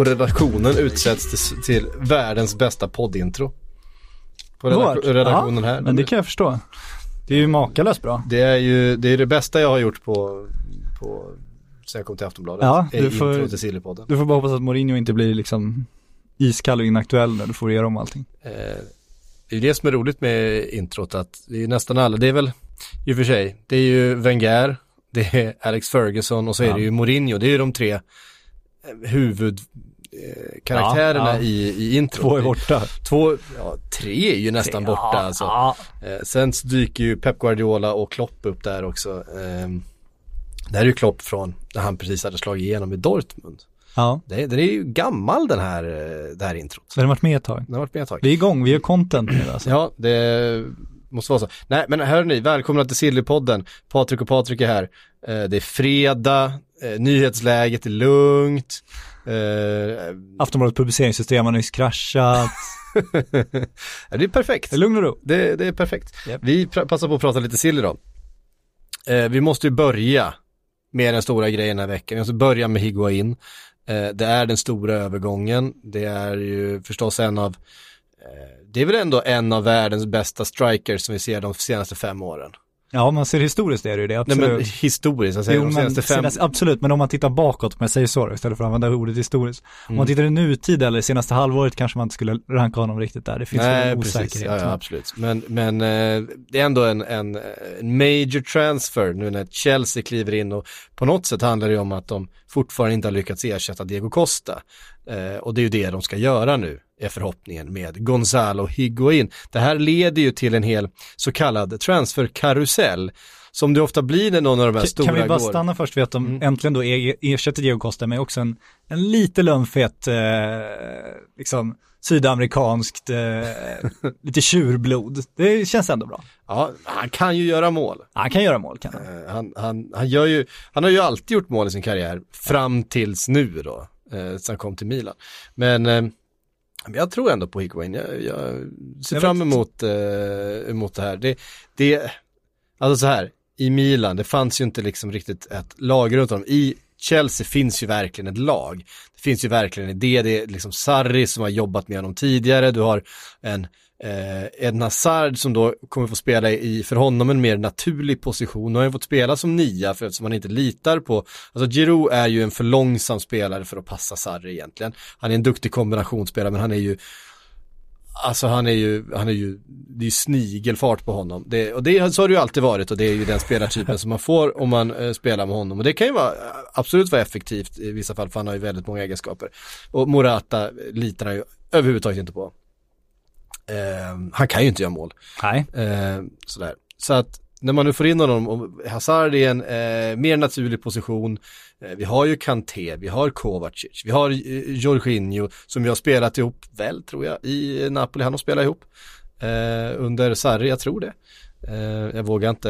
På redaktionen utsätts till, till världens bästa poddintro. På redak- redaktionen Ja, här. Men det kan jag förstå. Det är ju makalöst bra. Det är ju det, är det bästa jag har gjort på, på sen jag kom till Aftonbladet. Ja, du får- till Sillypodden. Du får bara hoppas att Mourinho inte blir liksom iskall och inaktuell när du får göra om allting. Eh, det är det som är roligt med introt att det är nästan alla, det är väl i och för sig, det är ju Wenger, det är Alex Ferguson och så är Ja. det ju Mourinho, det är ju de tre eh, huvudkaraktärerna Ja, ja. i, i introt. Två är borta. Två, ja, tre är ju nästan borta Ja, alltså. ja. Eh, sen så dyker ju Pep Guardiola och Klopp upp där också. Eh, det här är ju Klopp från när han precis hade slagit igenom i Dortmund. Ja, Det, den är ju gammal den här, eh, det här introt. så har den varit med ett tag. Den har varit med ett tag. Vi är igång, vi gör content nu alltså. Ja, det måste vara så. Nej, men hörni, välkomna till Sillypodden. Patrik och Patrik är här. Eh, det är fredag, eh, nyhetsläget är lugnt. Eh, Aftonbladets publiceringssystem har nyss kraschat. ja, det är perfekt. Det är lugn och ro. Det, det är perfekt. Japp. Vi passar på att prata lite sill idag. Eh, vi måste ju börja med den stora grejen den här veckan. Vi måste börja med Higuain. Eh, det är den stora övergången. Det är ju förstås en av, eh, det är väl ändå en av världens bästa strikers som vi ser de senaste fem åren. Ja, om man ser historiskt är det ju det, Nej absolut. men historiskt, säger Jo, de senaste fem. senaste, absolut, men om man tittar bakåt, om jag säger så istället för att använda ordet historiskt. Om man tittar i nutid eller senaste halvåret kanske man inte skulle ranka honom riktigt där. Det finns Nej, en precis. osäkerhet. Ja, ja, absolut. Men, men eh, det är ändå en, en, en major transfer nu när Chelsea kliver in och på något sätt handlar det om att de fortfarande inte har lyckats ersätta Diego Costa. Eh, och det är ju det de ska göra nu, är förhoppningen med Gonzalo Higuain. Det här leder ju till en hel så kallad transferkarusell som det ofta blir när någon av de här Kan- stora Kan vi bara går. stanna först vid att de Mm. äntligen då er- ersätter Diego Costa med också en, en lite lönnfet, eh, liksom sydamerikanskt, eh, lite tjurblod. Det känns ändå bra. Ja, han kan ju göra mål. Han kan göra mål kan han. Eh, Han, han, han, gör ju, han har ju alltid gjort mål i sin karriär, fram tills nu då, eh, sen kom till Milan. Men eh, men jag tror ändå på Higuain, jag, jag ser Jag fram emot, eh, emot det här. Det, det, alltså så här, i Milan, det fanns ju inte liksom riktigt ett lag runt honom. I Chelsea finns ju verkligen ett lag. Det finns ju verkligen en idé, det är liksom Sarri som har jobbat med honom tidigare, du har en eh, Ed Hazard som då kommer få spela i för honom en mer naturlig position. Nu har han fått spela som nia för eftersom han inte litar på, alltså Giroud är ju en för långsam spelare för att passa Sarri egentligen. Han är en duktig kombinationsspelare men han är ju Alltså han är ju, han är ju, det är ju snigelfart på honom. Det, och det så har det ju alltid varit och det är ju den spelartypen som man får om man eh, spelar med honom. Och det kan ju vara, absolut vara effektivt i vissa fall för han har ju väldigt många egenskaper. Och Morata litar han ju överhuvudtaget inte på. Eh, han kan ju inte göra mål. Nej. Eh, sådär. Så att när man nu får in honom Hazard är en eh, mer naturlig position. Eh, vi har ju Kanté, vi har Kovacic, vi har eh, Jorginho som jag har spelat ihop, väl tror jag, i Napoli. Han har spelat ihop eh, under Sarri, jag tror det. Eh, jag vågar inte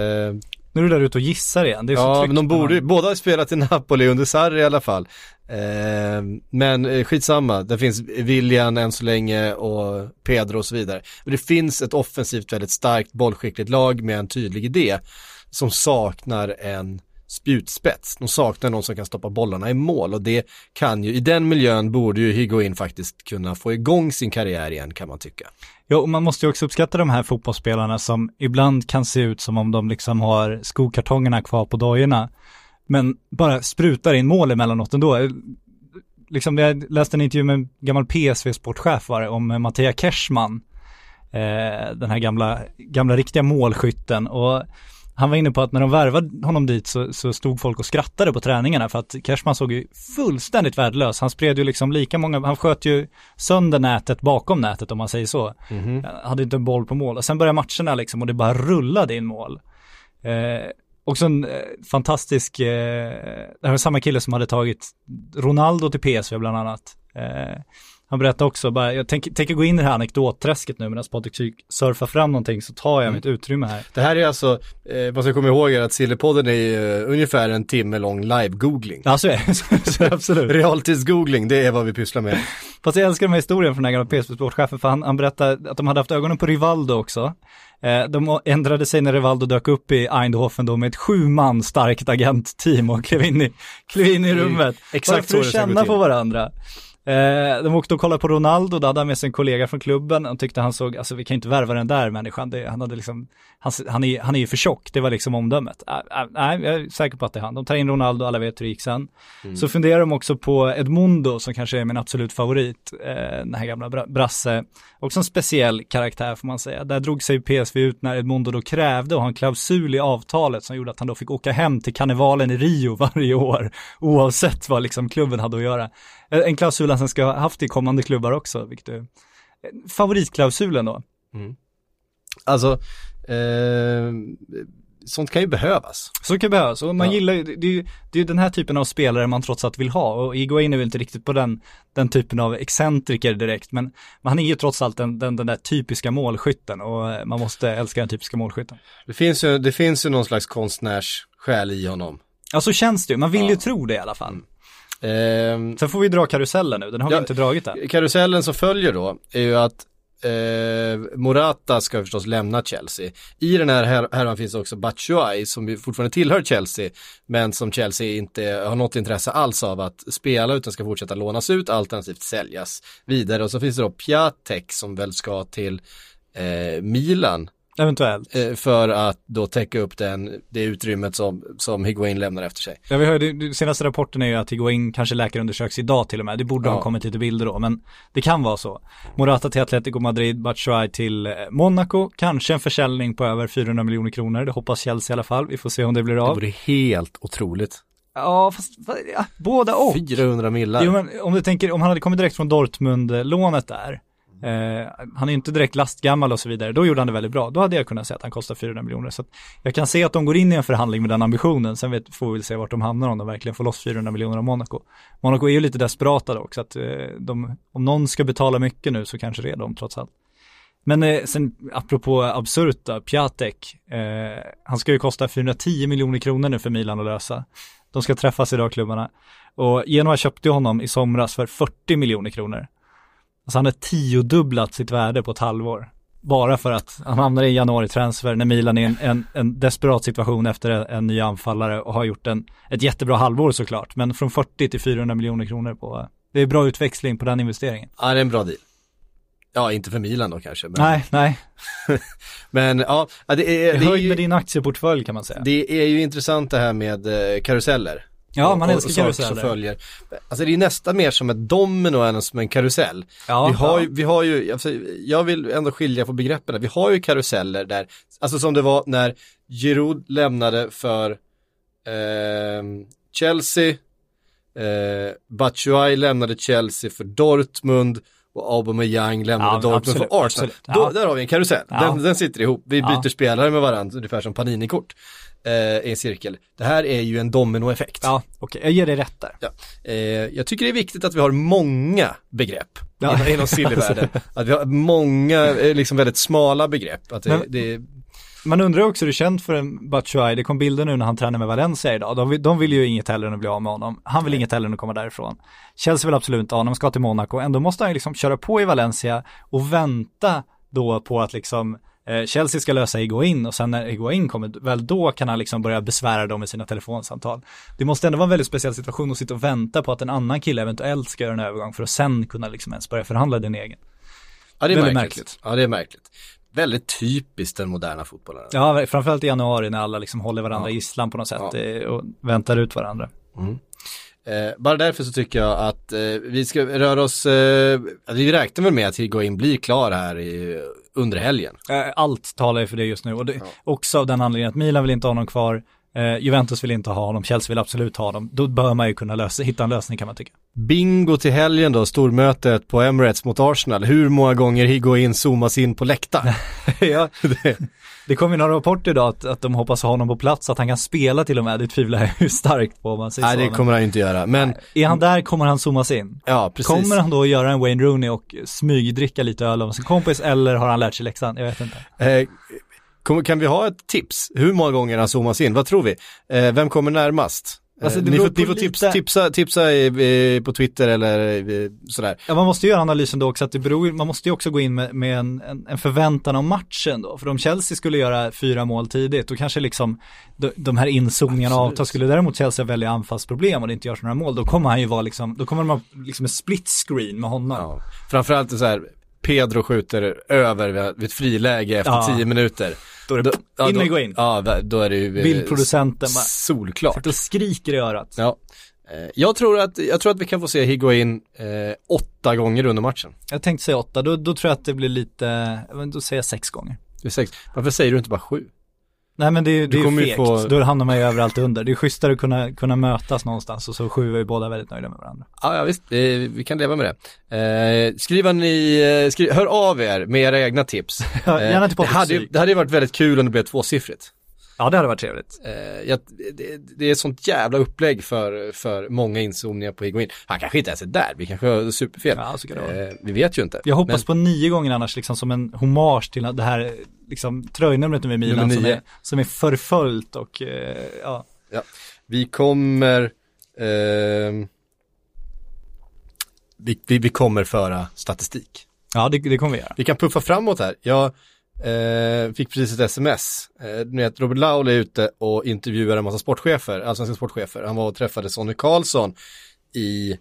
Nu är du där ute och gissar igen. Det är så Ja, tryggt men de borde ju, båda har spelat i Napoli under Sarri i alla fall. Ehm, eh, men skitsamma, det finns William än så länge och Pedro och så vidare. Men det finns ett offensivt väldigt starkt bollskickligt lag med en tydlig idé som saknar en spjutspets. De saknar någon som kan stoppa bollarna i mål och det kan ju, i den miljön borde ju Higuain faktiskt kunna få igång sin karriär igen kan man tycka. Ja, och man måste ju också uppskatta de här fotbollsspelarna som ibland kan se ut som om de liksom har skokartongerna kvar på dojorna. Men bara sprutar in mål emellanåt ändå. Liksom, jag läste en intervju med en gammal PSV-sportchef var det, om Mattia Kersman. Eh, den här gamla, gamla riktiga målskytten. Och han var inne på att när de värvade honom dit så, så stod folk och skrattade på träningarna för att Kersman såg ju fullständigt värdelös. Han spred ju liksom lika många, han sköt ju sönder nätet bakom nätet om man säger så. Hade inte en boll på mål. Och sen började matcherna liksom och det bara rullade in mål. Eh, också en eh, fantastisk, eh, det här var samma kille som hade tagit Ronaldo till PSV bland annat. Eh, han berättade också, bara, jag tänker, tänker gå in i det här anekdotträsket nu medan Patrik surfar fram någonting så tar jag Mm. mitt utrymme här. Det här är alltså, eh, man ska komma ihåg är att Sillypodden är eh, ungefär en timme lång live-googling. Ja, så är det. Så- så absolut. Realtids-googling, det är vad vi pysslar med. Fast jag älskar den här historien från den här gamla PSP-sportchefen för han, han berättade att de hade haft ögonen på Rivaldo också. Eh, de ändrade sig när Rivaldo dök upp i Eindhoven då med ett sju man starkt agentteam och klev in i, klev in i rummet. exakt Bara för att känna på varandra. Eh, de åkte och kollade på Ronaldo, då hade han med sig en kollega från klubben. Och tyckte han såg, alltså vi kan ju inte värva den där människan, det, han hade liksom, han, han, är, han är ju för tjock, det var liksom omdömet. Nej, jag är säker på att det är han. De tar in Ronaldo, alla vet hur det gick sen. Så funderar de också på Edmundo som kanske är min absolut favorit, eh, den här gamla bra- brasse. Också en speciell karaktär får man säga. Där drog sig PSV ut när Edmundo då krävde att ha en klausul i avtalet som gjorde att han då fick åka hem till karnevalen i Rio varje år, oavsett vad liksom klubben hade att göra. Eh, En klausul han sen ska ha haft i kommande klubbar också, vilket är favoritklausulen då. Alltså, eh, sånt kan ju behövas. Så kan behövas, och man Ja. gillar ju, det, är ju- det är ju den här typen av spelare man trots allt vill ha, och Iguain är väl inte riktigt på den, den typen av excentriker direkt, men, men han är ju trots allt den, den, den där typiska målskytten, och eh, man måste älska den typiska målskytten. Det finns ju, det finns ju någon slags konstnärssjäl i honom. Ja, så känns det ju, man vill ju Ja. tro det i alla fall. Eh, Sen får vi dra karusellen nu, den har Ja. vi inte dragit än. karusellen som följer då är ju att eh, Morata ska förstås lämna Chelsea. I den här här- härvan finns också Batshuayi som fortfarande tillhör Chelsea men som Chelsea inte har något intresse alls av att spela utan ska fortsätta lånas ut alternativt säljas vidare. Och så finns det då Piatek som väl ska till eh, Milan Eventuellt. eh, för att då täcka upp den, det utrymmet som, som Higuain lämnar efter sig. Ja, vi hörde, senaste rapporten är ju att Higuain kanske läkarundersöks idag till och med. Det borde Ja. ha kommit lite bilder då, men det kan vara så. Morata till Atletico Madrid, Batshuayi till eh, Monaco, kanske en försäljning på över 400 miljoner kronor. Det hoppas Chelsea i alla fall. Vi får se om det blir Det av. vore helt otroligt. Ja, fast ja, båda och. 400 millar. Jo, men om du tänker, om han hade kommit direkt från Dortmund-lånet där, eh, han är ju inte direkt lastgammal och så vidare, då gjorde han det väldigt bra. Då hade jag kunnat säga att han kostar 400 miljoner. Så att jag kan se att de går in i en förhandling med den ambitionen, sen vet, får vi väl se vart de hamnar om de verkligen får loss 400 miljoner av Monaco. Monaco är ju lite desperata dock, så att eh, de, om någon ska betala mycket nu så kanske det är de trots allt. Men eh, sen apropå absurt då, Piatek, eh, han ska ju kosta 410 miljoner kronor nu för Milan att lösa. De ska träffas idag klubbarna. Och Genoa köpte honom i somras för 40 miljoner kronor. Alltså han har tiodubblat sitt värde på ett halvår. Bara för att han hamnar i januari-transfer när Milan är i en, en, en desperat situation efter en, en ny anfallare och har gjort en, ett jättebra halvår såklart. Men från 40 till 400 miljoner kronor på, det är bra utväxling på den investeringen. Ja, det är en bra deal. Ja, inte för Milan då kanske. Men, Nej, nej, men ja, det är, det är, höjd med din aktieportfölj kan man säga. det är ju intressant det här med eh, karuseller. Ja, man Och- älskar och saker som karuseller. följer. Alltså det är nästan mer som ett domino än som en karusell. Ja, vi, har ja. ju, vi har ju, alltså, jag vill ändå skilja på begreppen. Vi har ju karuseller där, alltså som det var när Giroud lämnade för ehm, Chelsea, eh, Batshuayi lämnade Chelsea för Dortmund och Aubameyang lämnade Ja, Dortmund absolut, för Arsenal. absolut. Då, Ja. där har vi en karusell, Ja. den, den sitter ihop. Vi Ja. byter spelare med varandra, ungefär som Panini-kort eh, i en cirkel. Det här är ju en dominoeffekt. Ja, okej, jag ger dig rätt där. Ja. Eh, jag tycker det är viktigt att vi har många begrepp Ja. inom, inom sillyvärlden. att vi har många, eh, liksom väldigt smala begrepp. Att det, Men- det, Man undrar också hur det känt för en Batshuayi, det kom bilder nu när han tränar med Valencia idag, de vill, de vill ju inget hellre än att bli av med honom. Han vill inget hellre än att komma därifrån. Chelsea vill absolut inte ha honom, ska till Monaco, ändå måste han liksom köra på i Valencia och vänta då på att liksom Chelsea ska lösa Higuain och sen när Higuain kommer, väl då kan han liksom börja besvära dem med sina telefonsamtal. Det måste ändå vara en väldigt speciell situation att sitta och vänta på att en annan kille eventuellt ska göra en övergång för att sen kunna liksom ens börja förhandla din egen. ja, det är Väldigt märkligt. märkligt. Ja, det är märkligt. Väldigt typiskt den moderna fotbollen. Ja, framförallt i januari när alla liksom håller varandra i gisslan på något sätt Ja. eh, och väntar ut varandra. Eh, bara därför så tycker jag att eh, vi ska röra oss, eh, vi räknar väl med att Higuain blir klar här i, under helgen. Eh, Allt talar ju för det just nu och det, också av den anledningen att Milan vill inte ha honom kvar. Eh, Juventus vill inte ha honom, Chelsea vill absolut ha honom. Då bör man ju kunna lösa, hitta en lösning kan man tycka. Bingo till helgen då, stormötet på Emirates mot Arsenal. Hur många gånger Higuain zoomas in på läktaren? ja, det, det kom ju några rapporter idag att, att de hoppas ha honom på plats, att han kan spela till och med. Det tvivlar jag ju starkt på om man säger Nej så. det men- kommer han ju inte göra, men Är han där kommer han zoomas in. ja precis. Kommer han då göra en Wayne Rooney och smygdricka lite öl av sin kompis eller har han lärt sig läxan? Jag vet inte. Eh, kan vi ha ett tips? Hur många gånger han zoomas in? Vad tror vi? Eh, vem kommer närmast? Eh, Alltså, det ni får, ni får lite- tipsa, tipsa, tipsa i, i, på Twitter eller eh, sådär. Ja, man måste göra analysen då också att det beror, man måste ju också gå in med, med en, en, en förväntan om matchen då. För om Chelsea skulle göra fyra mål tidigt, då kanske liksom de, de här inzoomningarna avtar. Skulle däremot Chelsea välja anfallsproblem och det inte görs några mål, då kommer han ju vara liksom, då kommer ha liksom en split screen med honom. Ja. Framförallt så här, Pedro skjuter över vid ett friläge efter Ja. tio minuter. Då är det in med Higuain. Ja, då är det ju eh, Bildproducenten bara- solklart. Då skriker i örat. Ja. Eh, Jag tror, att, jag tror att vi kan få se Higuain eh, åtta gånger under matchen. Jag tänkte säga åtta, då, då tror jag att det blir lite, då säger jag sex gånger. Det är sex. Varför säger du inte bara sju? Nej men det, är- det är ju ju fegt, få- då hamnar man ju överallt under. Det är schysstare att kunna, kunna mötas någonstans och så sju är vi båda väldigt nöjda med varandra. Ja, ja visst, vi, kan leva med det. Eh, skriva ni, eh, skri, hör av er med era egna tips. Ja, gärna till det, hade, ju- det hade ju varit väldigt kul om det blev tvåsiffrigt. Ja det hade varit trevligt. Eh, jag, det, det är ett sånt jävla upplägg för, för många inzoomningar på Higuain. Han kanske inte ens är där, vi kanske har superfel. Ja, så kan det vara. eh, vi vet ju inte. Jag hoppas Men- på nio gånger annars liksom som en hommage till det här liksom tröjnumret nu i Milan som är, som är förföljt och eh, ja. Vi kommer ehm, vi, vi, vi kommer föra statistik. Ja det, det kommer vi göra. Vi kan puffa framåt här. Jag eh, fick precis ett sms. Eh, ni vet, Robert Laul är ute och intervjuar en massa sportchefer, allsvenska sportchefer. Han var och träffade Sonny Karlsson i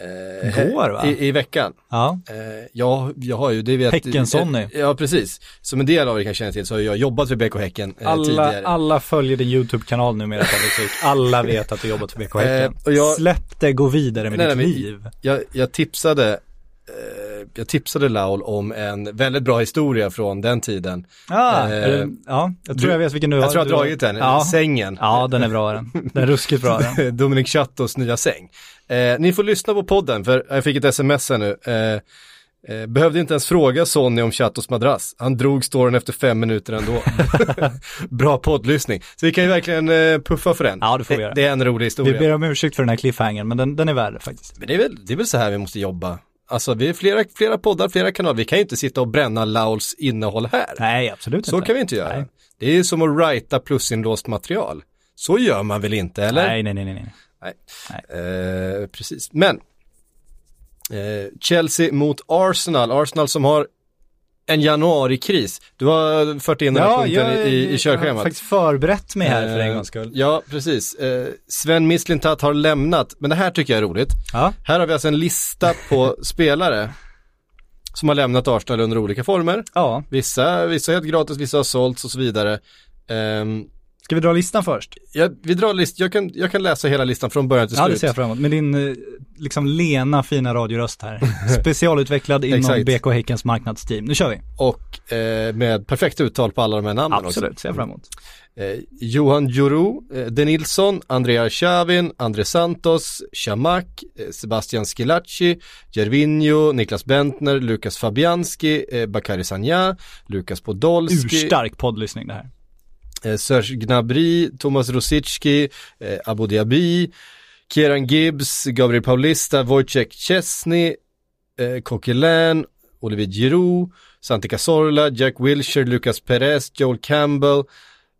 eh, Igår, va? I, I veckan. Ja, Eh, jag, jag har ju, det vet Häcken-Sonny. Eh, Ja, precis. Som en del av er kan känna till så har jag jobbat för BK Häcken eh, alla, tidigare. alla följer din YouTube-kanal numera Patrik. Alla vet att du jobbat för BK Häcken. Eh, och jag- Släpp det, gå vidare med Nej, ditt nej, liv. jag, jag tipsade eh, jag tipsade Laul om en väldigt bra historia från den tiden. Ah, Eh, ja, jag tror du- jag vet vilken du Jag tror jag har dragit den, Ja. sängen. ja, den är bra den. Den är ruskigt bra den. Dominic Chattos nya säng. Eh, ni får lyssna på podden för jag fick ett sms här nu. Eh, eh, behövde inte ens fråga Sonny om Chattos madrass. Han drog storyn efter fem minuter ändå. Bra poddlyssning. Så vi kan ju verkligen eh, puffa för den. Ja, det får vi det, göra. det är en rolig Vi historia. ber om ursäkt för den här cliffhangern, men den, den är värd faktiskt. Men det är, väl, det är väl så här vi måste jobba. Alltså vi är flera, flera poddar, flera kanaler. Vi kan ju inte sitta och bränna Lauls innehåll här. Nej, absolut Så inte. kan vi inte göra. Nej. Det är ju som att writa plusinlåst material. Så gör man väl inte, eller? Nej, nej, nej, nej. nej. Eh, precis, men eh, Chelsea mot Arsenal, Arsenal som har en januarikris. Du har fört in den här punkten i, i, i jag har körschemat. faktiskt förberett mig här för en Eh, gångs skull. Ja, precis. Eh, Sven Mislintat har lämnat, men det här tycker jag är roligt. Ja, Här har vi alltså en lista på spelare som har lämnat Arsenal under olika former. ja. Vissa, vissa helt gratis, vissa har sålts och så vidare. Ehm, Ska vi dra listan först? jag, vi drar list, jag kan, jag kan läsa hela listan från början till Ja, det slut. ser jag fram emot. Med din eh, liksom lena fina radioröst här. Specialutvecklad inom. BK Häckens marknadsteam. Nu kör vi. Och eh, med perfekt uttal på alla de här namnen Absolut, ser jag fram emot. också. Eh, Johan Juru, eh, De Nilsson, Andrea Chavin, André Santos, Chamak, eh, Sebastian Schilacci, Gervinho, Niklas Bentner, Lukas Fabianski, eh, Bakary Sagna, Lukas Podolski, Urstark poddlyssning det här. Eh, Serge Gnabry, Thomas Rosicki, eh, Abu Dhabi, Kieran Gibbs, Gabriel Paulista, Wojciech Chesney, eh, Coquelin, Olivier Giroud, Santi Cazorla, Jack Wilshere, Lucas Perez, Joel Campbell,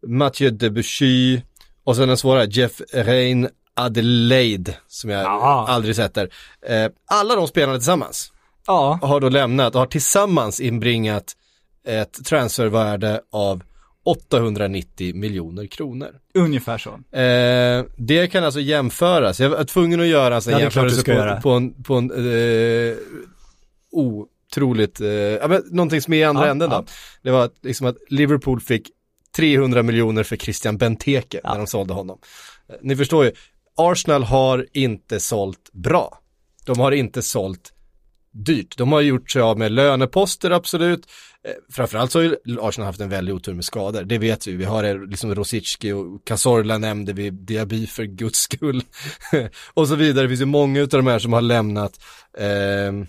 Mathieu Debussy och sen den svåra Jeff Rein Adelaide som jag Ja. aldrig sett där. Eh, alla de spelarna tillsammans Ja, har då lämnat och har tillsammans inbringat ett transfervärde av 890 miljoner kronor. ungefär så. Eh, det kan alltså jämföras, jag var tvungen att göra alltså en Ja, jämförelse på, göra. på en, på en eh, otroligt, eh, ja, men någonting som är i andra Ja, änden då. ja. Det var att, liksom att Liverpool fick 300 miljoner för Christian Benteke när de sålde honom. Eh, Ni förstår ju, Arsenal har inte sålt bra. De har inte sålt dyrt. De har gjort sig av med löneposter absolut. Eh, framförallt så har ju Arsenal haft en väldig otur med skador. Det vet vi. Vi har liksom Rosicki och Cazorla nämnde vi, Diaby för guds skull. och så vidare. Det finns ju många av de här som har lämnat. Eh,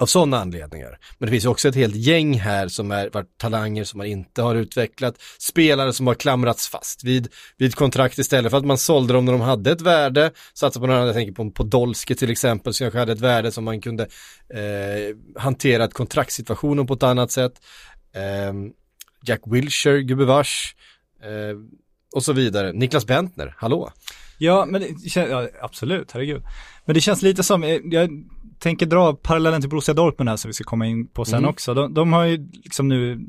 av sådana anledningar. Men det finns ju också ett helt gäng här som är varit talanger som man inte har utvecklat, spelare som har klamrats fast vid, vid kontrakt istället för att man sålde dem när de hade ett värde, satsade på någon annan, jag tänker på Podolski till exempel, som kanske hade ett värde som man kunde eh, hantera kontraktssituationen på ett annat sätt. Eh, Jack Wilshire, gubevars, eh, och så vidare. Niklas Bentner, hallå? Ja, men det ja, absolut, herregud. Men det känns lite som, eh, jag tänker dra parallellen till Borussia Dortmund här som vi ska komma in på sen Mm. också. De, de har ju liksom nu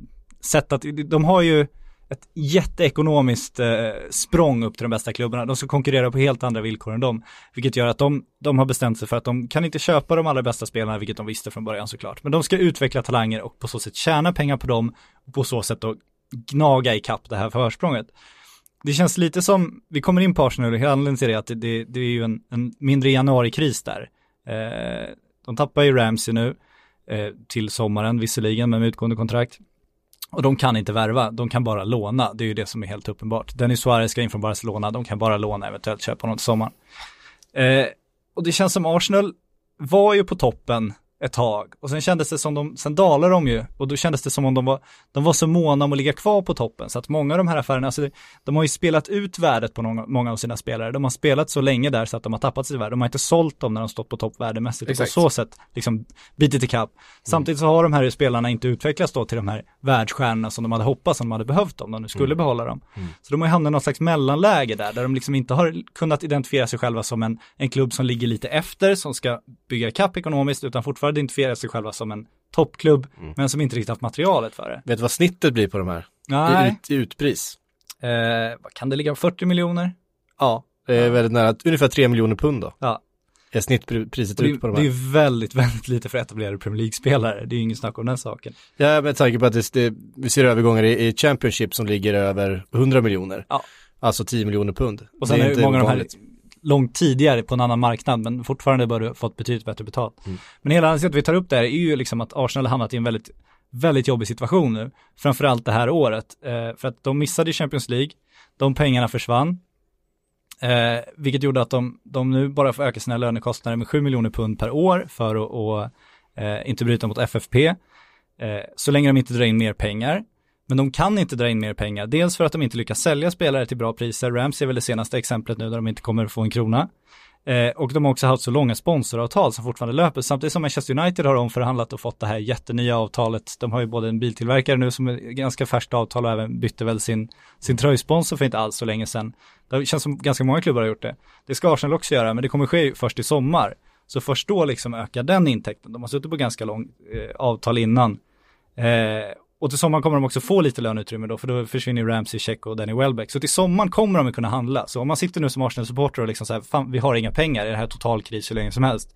sett att, de har ju ett jätteekonomiskt eh, språng upp till de bästa klubbarna. De ska konkurrera på helt andra villkor än dem. Vilket gör att de, de har bestämt sig för att de kan inte köpa de allra bästa spelarna, vilket de visste från början såklart. Men de ska utveckla talanger och på så sätt tjäna pengar på dem och på så sätt då gnaga i kapp det här försprånget. Det känns lite som, vi kommer in på Arsenal och anledningen till det att det, det, det är ju en, en mindre januarikris där. Eh, de tappar ju Ramsey nu eh, till sommaren visserligen men med utgående kontrakt. Och de kan inte värva, de kan bara låna. Det är ju det som är helt uppenbart. Dennis Suarez ska in från Barcelona, de kan bara låna, eventuellt köpa honom till sommaren. Eh, och det känns som Arsenal var ju på toppen ett tag och sen kändes det som de, sen dalade de ju och då kändes det som om de var, de var så måna om att ligga kvar på toppen så att många av de här affärerna, alltså det- de har ju spelat ut värdet på många, många av sina spelare. De har spelat så länge där så att de har tappat sitt värde. De har inte sålt dem när de stått på topp värdemässigt och på Exakt. så sätt liksom bitit ikapp. Samtidigt så har de här spelarna inte utvecklats då till de här världsstjärnorna som de hade hoppats om de hade behövt om de nu skulle behålla dem. Så de har ju hamnat i något slags mellanläge där, där de liksom inte har kunnat identifiera sig själva som en, en klubb som ligger lite efter, som ska bygga ikapp ekonomiskt, utan fortfarande identifiera sig själva som en toppklubb, men som inte riktigt haft materialet för det. Vet du vad snittet blir på de här? I, Nej, ut, I utpris? eh, kan det ligga, 40 miljoner? Ja. Det är väldigt nära, ungefär 3 miljoner pund då. Ja. Är snittpriset ut på de det är här. väldigt, väldigt lite för etablerade Premier League-spelare. Det är ju ingen snack om den saken. Ja, med tanke på att det, det, vi ser övergångar i, i Championship som ligger över 100 miljoner. Ja. Alltså 10 miljoner pund. Och sen Det är, inte många av de här. Långt tidigare på en annan marknad, men fortfarande bör du fått betydligt bättre betalt. Mm. Men hela anledningen till att vi tar upp det här är ju liksom att Arsenal har hamnat i en väldigt, väldigt jobbig situation nu. Framförallt det här året. Eh, för att de missade Champions League, de pengarna försvann. Eh, vilket gjorde att de, de nu bara får öka sina lönekostnader med 7 miljoner pund per år för att och, eh, inte bryta mot FFP. Eh, så länge de inte drar in mer pengar. Men de kan inte dra in mer pengar, dels för att de inte lyckas sälja spelare till bra priser. Rams är väl det senaste exemplet nu där de inte kommer få en krona. Eh, och de har också haft så långa sponsoravtal som fortfarande löper, samtidigt som Manchester United har omförhandlat och fått det här jättenya avtalet. De har ju både en biltillverkare nu som är ganska färskt avtal och även bytte väl sin, sin tröjsponsor för inte alls så länge sedan. Det känns som ganska många klubbar har gjort det. Det ska Arsenal också göra, men det kommer ske först i sommar. Så först då liksom ökar den intäkten. De har suttit på ganska lång eh, avtal innan. Eh, och till sommaren kommer de också få lite löneutrymme då, för då försvinner Ramsey, Check och Danny Welbeck. Så till sommaren kommer de att kunna handla. Så om man sitter nu som Arsenal-supporter och liksom så här, fan vi har inga pengar, är det här total kris hur länge som helst?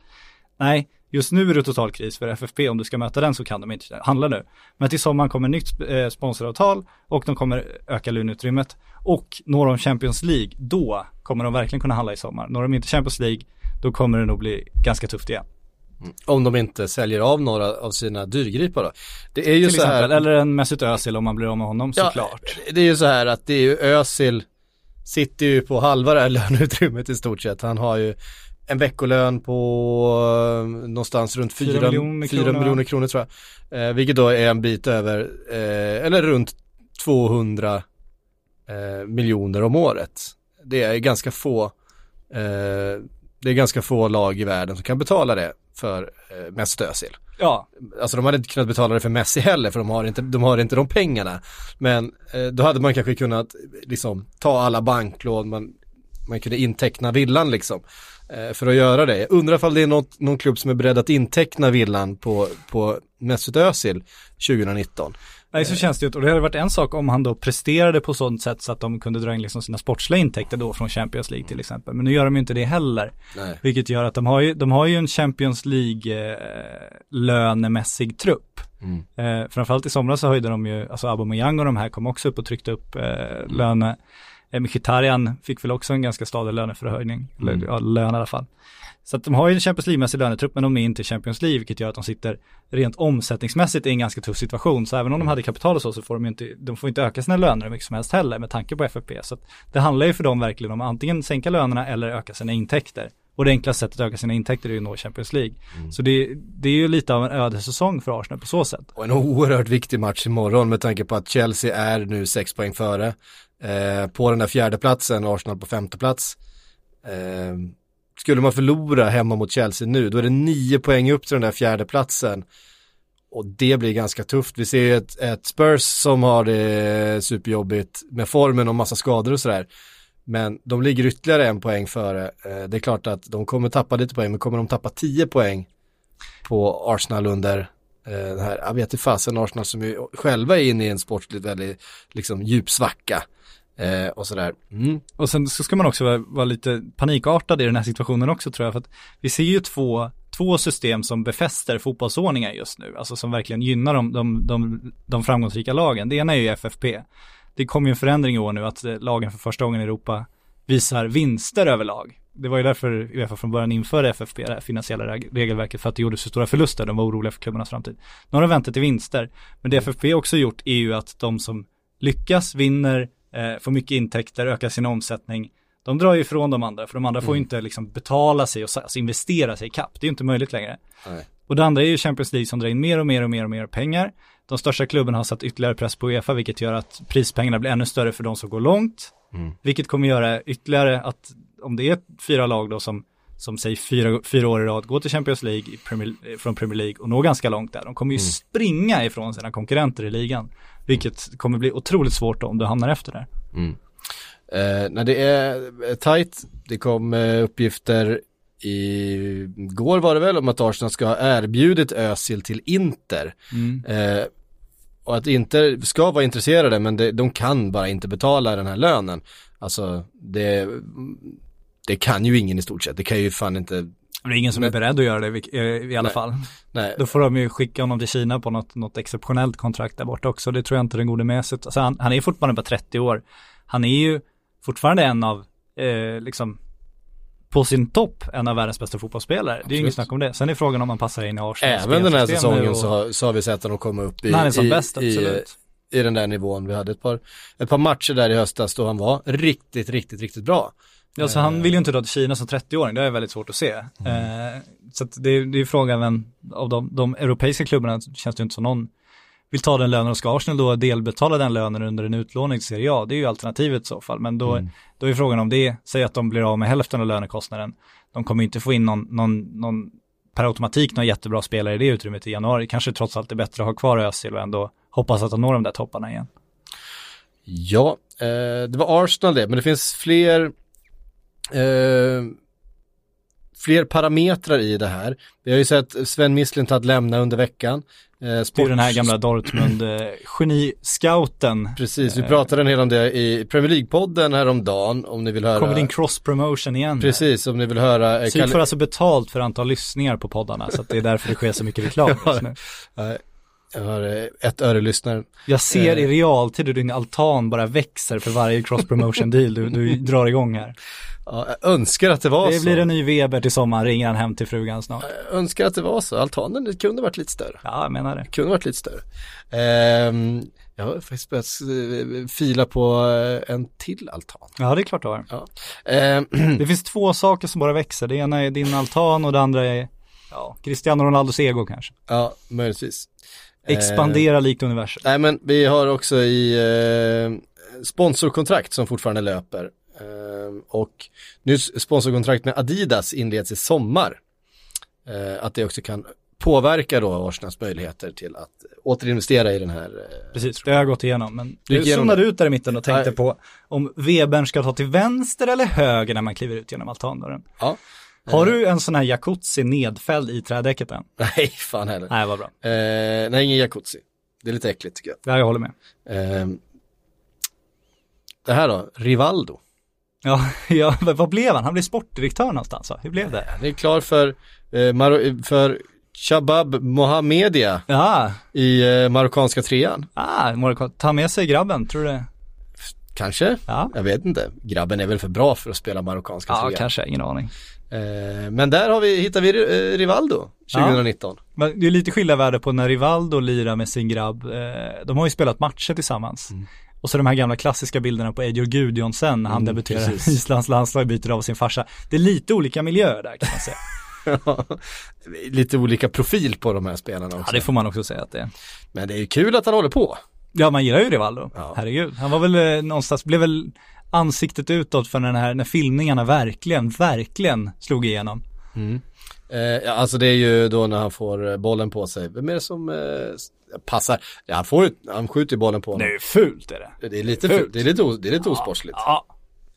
Nej, just nu är det total kris för FFP, om du ska möta den så kan de inte handla nu. Men till sommaren kommer nytt eh, sponsoravtal och de kommer öka löneutrymmet. Och når de Champions League, då kommer de verkligen kunna handla i sommar. Når de inte Champions League, då kommer det nog bli ganska tufft igen. Om de inte säljer av några av sina dyrgripar då. Det är ju Till så här. exempel, eller en Mesut Özil om man blir av med honom såklart. Det är ju så här att det är ju Özil sitter ju på halva det här löneutrymmet i stort sett. Han har ju en veckolön på eh, någonstans runt Fyra 4 miljoner miljoner, kronor. miljoner kronor tror jag. Eh, vilket då är en bit över, eh, eller runt 200 eh, miljoner om året. Det är ganska få, eh, det är ganska få lag i världen som kan betala det för eh, Mesut Özil. Ja, Alltså de hade inte kunnat betala det för Messi heller för de har inte de, har inte de pengarna. Men eh, då hade man kanske kunnat liksom ta alla banklån, man, man kunde inteckna villan liksom. Eh, för att göra det. Jag undrar ifall det är något, någon klubb som är beredd att inteckna villan på, på Mesut Özil 2019. Nej, så känns det ju. Och det hade varit en sak om han då presterade på sånt sätt så att de kunde dra in liksom sina sportsliga intäkter då från Champions League till exempel. Men nu gör de ju inte det heller. Nej. Vilket gör att de har ju, de har ju en Champions League eh, trupp. Mm. Eh, framförallt i somras så höjde de ju, alltså Aubameyang och de här kom också upp och tryckte upp eh, löne, Eh, Mkhitaryan fick väl också en ganska stadig löneförhöjning, Mm. eller ja, lön i alla fall. Så att de har ju en Champions League-mässig lönetrupp men de är inte i Champions League vilket gör att de sitter rent omsättningsmässigt i en ganska tuff situation. Så även om de hade kapital och så så får de ju inte, de får inte öka sina löner hur mycket som helst heller med tanke på FFP. Så att det handlar ju för dem verkligen om att antingen sänka lönerna eller öka sina intäkter. Och det enklaste sättet att öka sina intäkter är ju att nå Champions League. Så det, det är ju lite av en ödessäsong för Arsenal på så sätt. Och en oerhört viktig match imorgon med tanke på att Chelsea är nu sex poäng före. Eh, på den där fjärde platsen, Arsenal på femte plats. Eh, skulle man förlora hemma mot Chelsea nu, då är det nio poäng upp till den där fjärde platsen. Och det blir ganska tufft. Vi ser ju ett, ett Spurs som har det superjobbigt med formen och massa skador och sådär. Men de ligger ytterligare en poäng före. Eh, det är klart att de kommer tappa lite poäng, men kommer de tappa tio poäng på Arsenal under eh, den här, jag vet inte fasen Arsenal som ju själva är inne i en sportligt väldigt liksom djup svacka eh, och sådär. Mm. Och sen så ska man också vara, vara lite panikartad i den här situationen också tror jag. För att vi ser ju två, två system som befäster fotbollsordningar just nu. Alltså som verkligen gynnar de, de, de, de framgångsrika lagen. Det ena är ju FFP. Det kom ju en förändring i år nu att eh, lagen för första gången i Europa visar vinster överlag. Det var ju därför Uefa från början införde FFP, det här finansiella regelverket, för att det gjorde så stora förluster. De var oroliga för klubbarnas framtid. Nu har de väntat till vinster. Men det FFP också gjort är ju att de som lyckas, vinner, eh, får mycket intäkter, ökar sin omsättning. De drar ju ifrån de andra, för de andra får ju inte liksom betala sig och alltså investera sig i kapp. Det är ju inte möjligt längre. Nej. Och det andra är ju Champions League som drar in mer och mer och mer och mer pengar. De största klubbarna har satt ytterligare press på Uefa, vilket gör att prispengarna blir ännu större för de som går långt. Vilket kommer göra ytterligare att om det är fyra lag då som, som säger fyra, fyra år i rad går till Champions League Premier, eh, från Premier League och når ganska långt där. De kommer ju springa ifrån sina konkurrenter i ligan. Vilket kommer bli otroligt svårt om du hamnar efter där. Eh, när det är eh, tajt, det kom eh, uppgifter i går var det väl om att Arsenal ska ha erbjudit Özil till Inter. Eh, och att Inter ska vara intresserade men det, de kan bara inte betala den här lönen. Alltså det, det kan ju ingen i stort sett. Det kan ju fan inte, det är ingen som är beredd att göra det eh, i alla Nej. fall. nej. Då får de ju skicka honom till Kina på något, något exceptionellt kontrakt där borta också. Det tror jag inte den gode med sig. Alltså han, han är fortfarande bara 30 år. Han är ju fortfarande en av, eh, liksom, på sin topp, en av världens bästa fotbollsspelare. Det är ju inget Absolut. snack om det. Sen är frågan om man passar in i Arsenal. Även den här säsongen så, har- så har vi sett honom komma upp i, han som i, bäst, i, absolut. i den där nivån. Vi hade ett par, ett par matcher där i höstas då han var riktigt, riktigt, riktigt bra. Ja, så han vill ju inte dra till Kina som 30-åring, det är väldigt svårt att se. Eh, så att det, är- det är frågan vem av de, de europeiska klubbarna känns det ju inte som någon vill ta den lönen och ska Arsenal då delbetala den lönen under en utlåning till Serie A, det är ju alternativet i så fall. Men då, då är frågan om det, säg att de blir av med hälften av lönekostnaden, de kommer inte få in någon, någon, någon per automatik någon jättebra spelare i det utrymmet i januari. Kanske trots allt är bättre att ha kvar Özil och ändå hoppas att de når de där topparna igen. Ja, eh, det var Arsenal det, men det finns fler eh, fler parametrar i det här. Vi har ju sett Sven Mislintat lämna under veckan. Eh, Det är sport- den här gamla Dortmund-geni-scouten. Precis, vi pratade en hel om det i Premier League-podden häromdagen om ni vill höra. Kommer din cross-promotion igen. Precis, om ni vill höra. eh, Psyk Kalle- får alltså betalt för antal lyssningar på poddarna, så att det är därför det sker så mycket reklam just nu. Jag har eh, ett öre lyssnare. Jag ser Eh. i realtid hur din altan bara växer för varje cross-promotion deal du, du drar igång här. Ja, jag önskar att det var Det så. blir en ny Weber till sommaren, ringer han hem till frugan snart. Jag önskar att det var så. Altanen det kunde varit lite större. Ja, jag menar det. Kunde varit lite större. Ehm, jag har faktiskt börjat eh, fila på eh, en till altan. Ja, det är klart du har. Ja. Ehm, Det finns två saker som bara växer. Det ena är din altan och det andra är, ja, Cristiano Ronaldos ego kanske. ja, möjligtvis. Expandera likt universum. Nej men vi har också i eh, sponsorkontrakt som fortfarande löper. Eh, och nu sponsorkontrakt med Adidas inleds i sommar. Eh, att det också kan påverka då Arsenals möjligheter till att återinvestera i den här. Eh, Precis, det har jag gått igenom. Men du zonade ut där i mitten och tänkte Nej. på om Webern ska ta till vänster eller höger när man kliver ut genom altandörren. ja. Har du en sån här jacuzzi nedfälld i trädäcket än? Nej, fan heller. Nej, vad bra. Eh, nej, ingen jacuzzi. Det är lite äckligt tycker jag. Ja, jag håller med. Eh, det här då, Rivaldo. Ja, ja, vad blev han? Han blev sportdirektör någonstans va? Hur blev det? Han är klar för, eh, för Shabab Mohamedia Ja, i eh, marockanska trean. ah, ta med sig grabben, tror du det? Kanske? Ja, Jag vet inte. Grabben är väl för bra för att spela marockanska ja ligan. kanske, ingen aning. Eh, men där har vi, hittar vi eh, Rivaldo 2019. Men det är lite skilda värde på när Rivaldo lirar med sin grabb. Eh, de har ju spelat matcher tillsammans. Mm. Och så de här gamla klassiska bilderna på Edur Gudjonsen när han Mm, debuterar i Islands landslag byter av sin farsa. Det är lite olika miljöer där kan man säga. Lite olika profil på de här spelarna också. ja, det får man också säga att det är. Men det är ju kul att han håller på. Ja, man gillar ju Rivaldo. Ja. Herregud. Han var väl någonstans, blev väl ansiktet utåt för den här, när filmningarna verkligen, verkligen slog igenom. Eh, ja, alltså det är ju då när han får eh, bollen på sig. Vem är det som eh, passar? Ja, han, får, ju- han skjuter ju bollen på honom. Det är fult är det. Det är lite fult. Det är lite, o- det är lite osportsligt. Ja.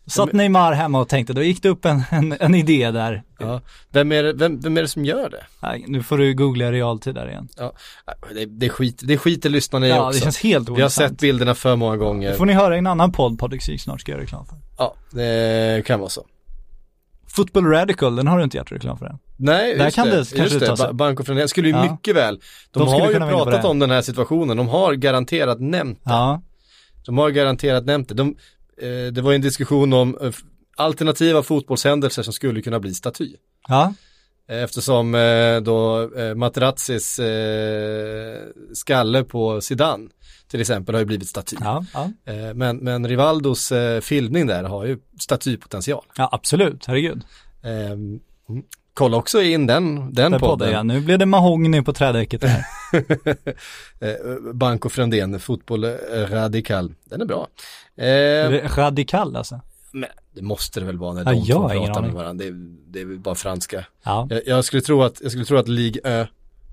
Satt Neymar hemma och tänkte, då gick det upp en, en, en idé där. Ja. Vem, är det, vem, vem är det som gör det? Nej, nu får du googla realtid där igen. Ja, det, det, skit, det skiter lyssnarna i Ja, också. det känns helt Vi har sett bilderna för många gånger. Det får ni höra i en annan podd Syk snart ska göra reklam för. Ja, det kan vara så. Football Radical, den har du inte gjort reklam för än. Nej, Där kan det, det kanske just det det. ta Banco Frenés skulle ju Ja. mycket väl. De, De har ju pratat det. om den här situationen. De har garanterat nämnt Ja, De har garanterat nämnt det. De, det var en diskussion om eh, alternativa fotbollshändelser som skulle kunna bli staty. ja, Eh, Eftersom eh, då eh, Materazzis eh, skalle på Zidane till exempel har ju blivit staty. ja, ja. Eh, men, men Rivaldos eh, filmning där har ju statypotential. ja absolut, herregud. Eh, mm. kolla också in den, den podden, podden. ja. Nu blev det mahogny på trädäcket här. eh, Banco Frendén, fotboll eh, radikal. Den är bra. Är Eh, det Radikal alltså. men det måste det väl vara när Ja, de jag två pratar med varandra. Det, det är bara franska. Ja. Jag, jag skulle tro att, jag skulle tro att Ligue Ö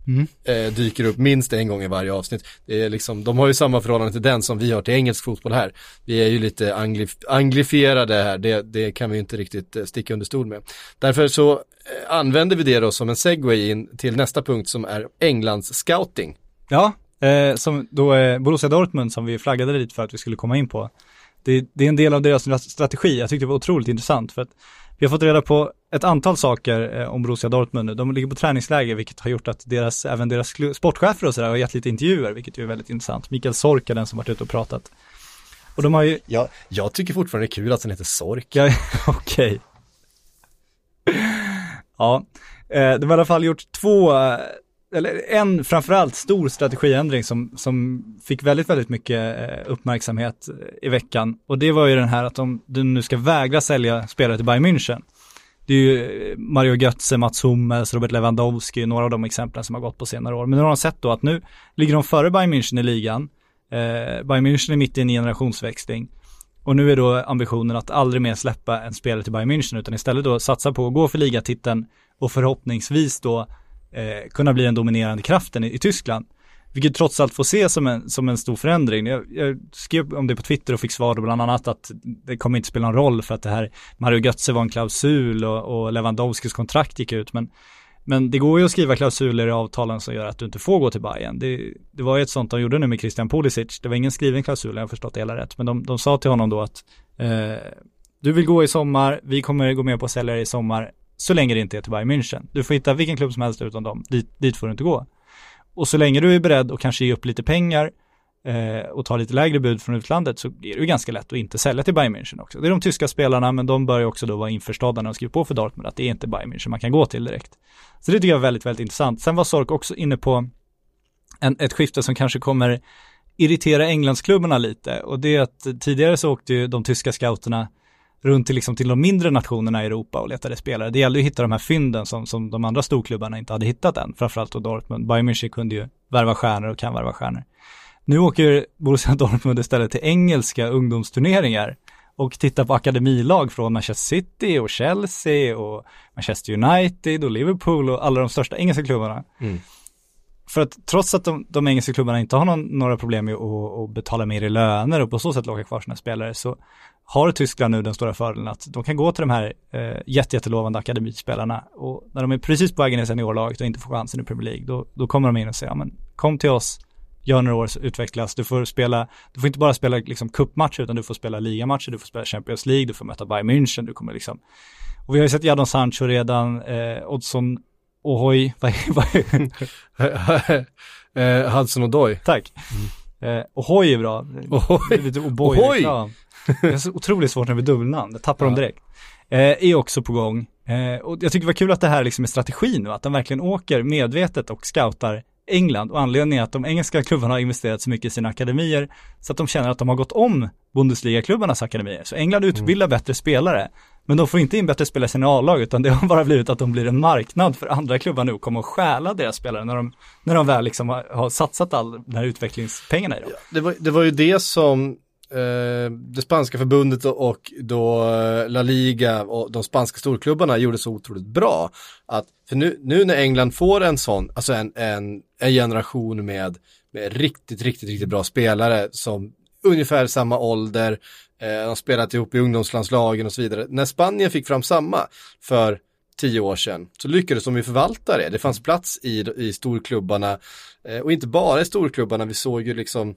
Mm. eh, dyker upp minst en gång i varje avsnitt. Det är liksom, de har ju samma förhållande till den som vi har till engelsk fotboll här. Vi är ju lite anglif anglifierade här, det, det kan vi inte riktigt eh, sticka under stol med. Därför så eh, använder vi det då som en segway in till nästa punkt som är Englands scouting. Ja, eh, som då är Borussia Dortmund som vi flaggade lite för att vi skulle komma in på. Det, det är en del av deras strategi. Jag tyckte det var otroligt intressant för att vi har fått reda på ett antal saker eh, om Borussia Dortmund nu. De ligger på träningsläger vilket har gjort att deras, även deras sportchefer och sådär har gett lite intervjuer vilket ju är väldigt intressant. Mikael Sork är den som varit ute och pratat. Och de har ju, Ja, jag tycker fortfarande det är kul att den heter Sork. Ja, okej. Ja, eh, de har i alla fall gjort två, eh, eller en framförallt stor strategiändring som, som fick väldigt, väldigt mycket eh, uppmärksamhet eh, i veckan. Och det var ju den här att om du nu ska vägra sälja spelare till Bayern München. Det är ju eh, Mario Götze, Mats Hummels, Robert Lewandowski, några av de exemplen som har gått på senare år. Men nu har de sett då att nu ligger de före Bayern München i ligan. Eh, Bayern München är mitt i en generationsväxling. Och nu är då ambitionen att aldrig mer släppa en spelare till Bayern München utan istället då satsa på att gå för ligatiteln och förhoppningsvis då eh, kunna bli den dominerande kraften i, i Tyskland. Vilket trots allt får ses som en, som en stor förändring. Jag, jag skrev om det på Twitter och fick svar då bland annat att det kommer inte spela någon roll för att det här Mario Götze var en klausul och, och Lewandowskis kontrakt gick ut. Men, men det går ju att skriva klausuler i avtalen som gör att du inte får gå till Bayern. Det, det var ju ett sånt de gjorde nu med Christian Pulisic. Det var ingen skriven klausul, jag har förstått det hela rätt. Men de, de sa till honom då att eh, du vill gå i sommar, vi kommer gå med på att sälja dig i sommar så länge det inte är till Bayern München. Du får hitta vilken klubb som helst utan dem, dit, dit får du inte gå. Och så länge du är beredd att kanske ge upp lite pengar eh, och ta lite lägre bud från utlandet så är det ju ganska lätt att inte sälja till Bayern München också. Det är de tyska spelarna, men de börjar också då vara införstådda när de skriver på för Dortmund att det är inte Bayern München man kan gå till direkt. Så det tycker jag är väldigt, väldigt intressant. Sen var Sork också inne på en, ett skifte som kanske kommer irritera Englandsklubbarna lite och det är att tidigare så åkte ju de tyska scouterna runt till, liksom, till de mindre nationerna i Europa och letade spelare. Det gällde ju att hitta de här fynden som, som de andra storklubbarna inte hade hittat än, framförallt då Dortmund. Bayern München kunde ju värva stjärnor och kan värva stjärnor. Nu åker Borussia Dortmund istället till engelska ungdomsturneringar och tittar på akademilag från Manchester City och Chelsea och Manchester United och Liverpool och alla de största engelska klubbarna. Mm. För att trots att de, de engelska klubbarna inte har någon, några problem med att, att betala mer i löner och på så sätt locka kvar sina spelare så har Tyskland nu den stora fördelen att de kan gå till de här eh, jätte, jättelovande akademispelarna och när de är precis på vägen i seniorlaget och inte får chansen i Premier League då, då kommer de in och säger ja men kom till oss, gör några år, utvecklas, du får spela, du får inte bara spela liksom cupmatcher utan du får spela ligamatcher, du får spela Champions League, du får möta Bayern München, du kommer liksom och vi har ju sett Jadon Sancho redan, eh, Oddson Ohoj, vad är, eh, Hudson och Doy. tack. Eh, Ohoj är bra. Ohoj. Ohoj. Det är så otroligt svårt när vi dubbelnamn, det tappar de direkt. Eh, är också på gång. Eh, och jag tycker det var kul att det här liksom är strategi nu, att de verkligen åker medvetet och scoutar England och anledningen är att de engelska klubbarna har investerat så mycket i sina akademier så att de känner att de har gått om Bundesliga-klubbarnas akademier. Så England utbildar bättre spelare, men de får inte in bättre spelare i sina A-lag utan det har bara blivit att de blir en marknad för andra klubbar nu och kommer att stjäla deras spelare när de, när de väl liksom har, har satsat all den här utvecklingspengarna i dem. Det var, det var ju det som eh, det spanska förbundet och då eh, La Liga och de spanska storklubbarna gjorde så otroligt bra. Att, för nu, nu när England får en sån, alltså en, en, en generation med, med riktigt, riktigt, riktigt bra spelare som ungefär samma ålder, eh, de har spelat ihop i ungdomslandslagen och så vidare. När Spanien fick fram samma för tio år sedan så lyckades de ju förvalta det. Det fanns plats i, i storklubbarna eh, och inte bara i storklubbarna, vi såg ju liksom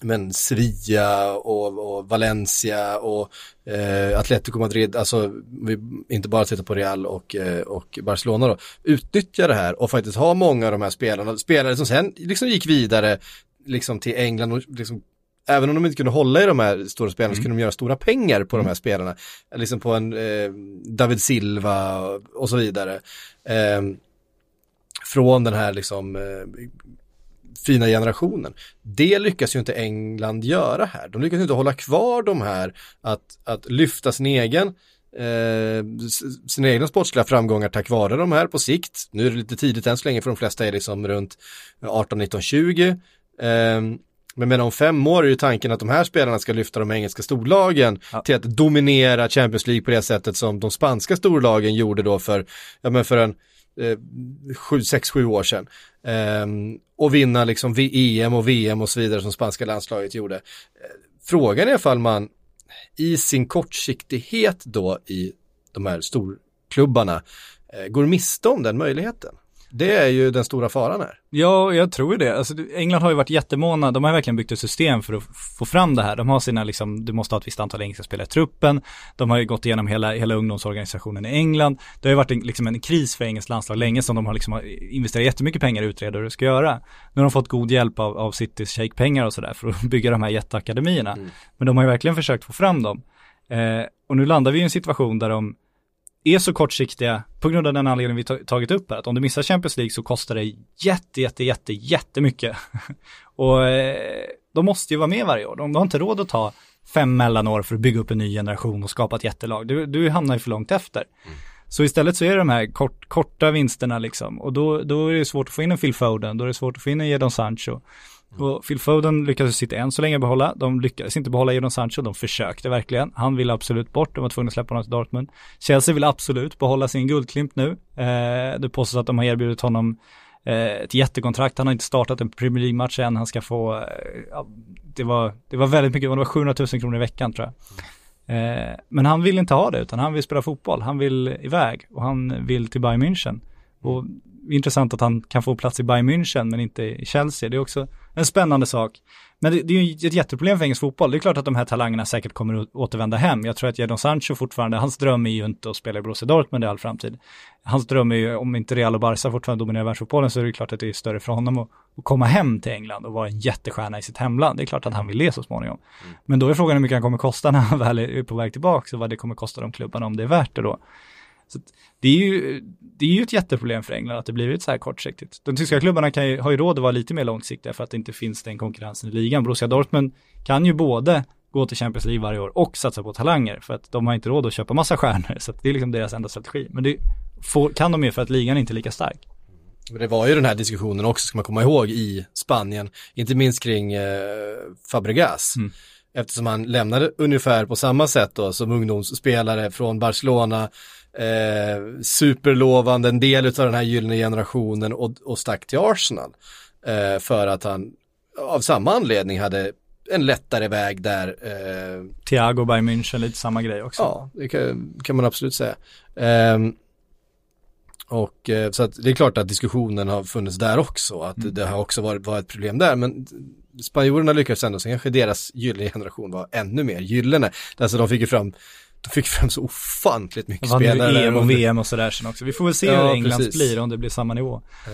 men Sevilla och, och Valencia och eh, Atletico Madrid, alltså vi inte bara tittar på Real och, eh, och Barcelona då, utnyttja det här och faktiskt ha många av de här spelarna, spelare som sen liksom gick vidare liksom till England och liksom Även om de inte kunde hålla i de här stora spelarna så kunde de göra stora pengar på de här spelarna. Liksom på en eh, David Silva och så vidare. Eh, från den här liksom eh, fina generationen. Det lyckas ju inte England göra här. De lyckas inte hålla kvar de här, att, att lyfta sin egen eh, sina egna sportsliga framgångar tack vare de här på sikt. Nu är det lite tidigt än så länge för de flesta är liksom runt 18, 19, 20. Eh, men med om fem år är ju tanken att de här spelarna ska lyfta de engelska storlagen Ja. till att dominera Champions League på det sättet som de spanska storlagen gjorde då för, ja men för en Eh, sju, sex, sju år sedan. Ehm, och vinna liksom EM och VM och så vidare som spanska landslaget gjorde. Eh, frågan är ifall man i sin kortsiktighet då i de här storklubbarna eh, går miste om den möjligheten. Det är ju den stora faran här. Ja, jag tror det. Alltså, England har ju varit jättemåna, de har verkligen byggt ett system för att få fram det här. De har sina, liksom, du måste ha ett visst antal engelska spelare i truppen. De har ju gått igenom hela, hela ungdomsorganisationen i England. Det har ju varit en, liksom en kris för engelskt landslag länge som de har liksom investerat jättemycket pengar i utreda hur det ska göra. Nu har de fått god hjälp av, av Citys shake-pengar och sådär för att bygga de här jätteakademierna. Men de har ju verkligen försökt få fram dem. Eh, och nu landar vi i en situation där de är så kortsiktiga på grund av den anledningen vi ta- tagit upp här. Att om du missar Champions League så kostar det jätte, jätte, jätte, jättemycket. och eh, de måste ju vara med varje år. De, de har inte råd att ta fem mellanår för att bygga upp en ny generation och skapa ett jättelag. Du, du hamnar ju för långt efter. Så istället så är det de här kort, korta vinsterna liksom. Och då, då är det svårt att få in en Phil Foden, då är det svårt att få in en Jadon Sancho. Och Phil Foden lyckades sitta än så länge behålla. De lyckades inte behålla Jadon Sancho, de försökte verkligen. Han ville absolut bort, de var tvungna att släppa honom till Dortmund. Chelsea vill absolut behålla sin guldklimp nu. Eh, det påstås att de har erbjudit honom eh, ett jättekontrakt. Han har inte startat en Premier League-match än. Han ska få, eh, ja, det, var, det var väldigt mycket, det var 700 000 kronor i veckan tror jag. Eh, men han vill inte ha det, utan han vill spela fotboll. Han vill iväg och han vill till Bayern München. Och intressant att han kan få plats i Bayern München men inte i Chelsea. Det är också en spännande sak. Men det, det är ju ett jätteproblem för engelsk fotboll. Det är klart att de här talangerna säkert kommer att återvända hem. Jag tror att Jadon Sancho fortfarande, hans dröm är ju inte att spela i Borussia Dortmund i all framtid. Hans dröm är ju, om inte Real och Barca fortfarande dominerar världsfotbollen så är det klart att det är större för honom att, att komma hem till England och vara en jättestjärna i sitt hemland. Det är klart att han vill det så småningom. Men då är frågan hur mycket han kommer kosta när han väl är på väg tillbaka och vad det kommer kosta de klubbarna om det är värt det då. Så det, är ju, det är ju ett jätteproblem för England att det blivit så här kortsiktigt. De tyska klubbarna kan ju, har ju råd att vara lite mer långsiktiga för att det inte finns den konkurrensen i ligan. Borussia Dortmund kan ju både gå till Champions League varje år och satsa på talanger för att de har inte råd att köpa massa stjärnor. Så det är liksom deras enda strategi. Men det får, kan de ju för att ligan inte är lika stark. Det var ju den här diskussionen också, ska man komma ihåg, i Spanien, inte minst kring eh, Fabregas. Mm. Eftersom han lämnade ungefär på samma sätt då som ungdomsspelare från Barcelona, eh, superlovande, en del av den här gyllene generationen och, och stack till Arsenal. Eh, för att han av samma anledning hade en lättare väg där. Eh, Thiago Bayern München, lite samma grej också. Ja, det kan, kan man absolut säga. Ehm, och eh, så att det är klart att diskussionen har funnits där också, att det har också varit, varit ett problem där, men spanjorerna lyckades ändå, så kanske deras gyllene generation var ännu mer gyllene. Alltså de fick ju fram de fick fram så ofantligt mycket vann spelare. EM och VM och sådär sen också. Vi får väl se Ja, hur Englands precis. blir, om det blir samma nivå. Eh,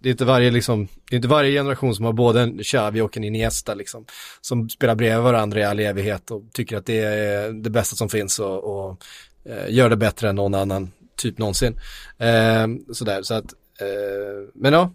Det är inte varje liksom, det är inte varje generation som har både en Xavi och en Iniesta liksom, som spelar bredvid varandra i all evighet och tycker att det är det bästa som finns och, och eh, gör det bättre än någon annan typ någonsin. Eh, sådär, så att, men ja.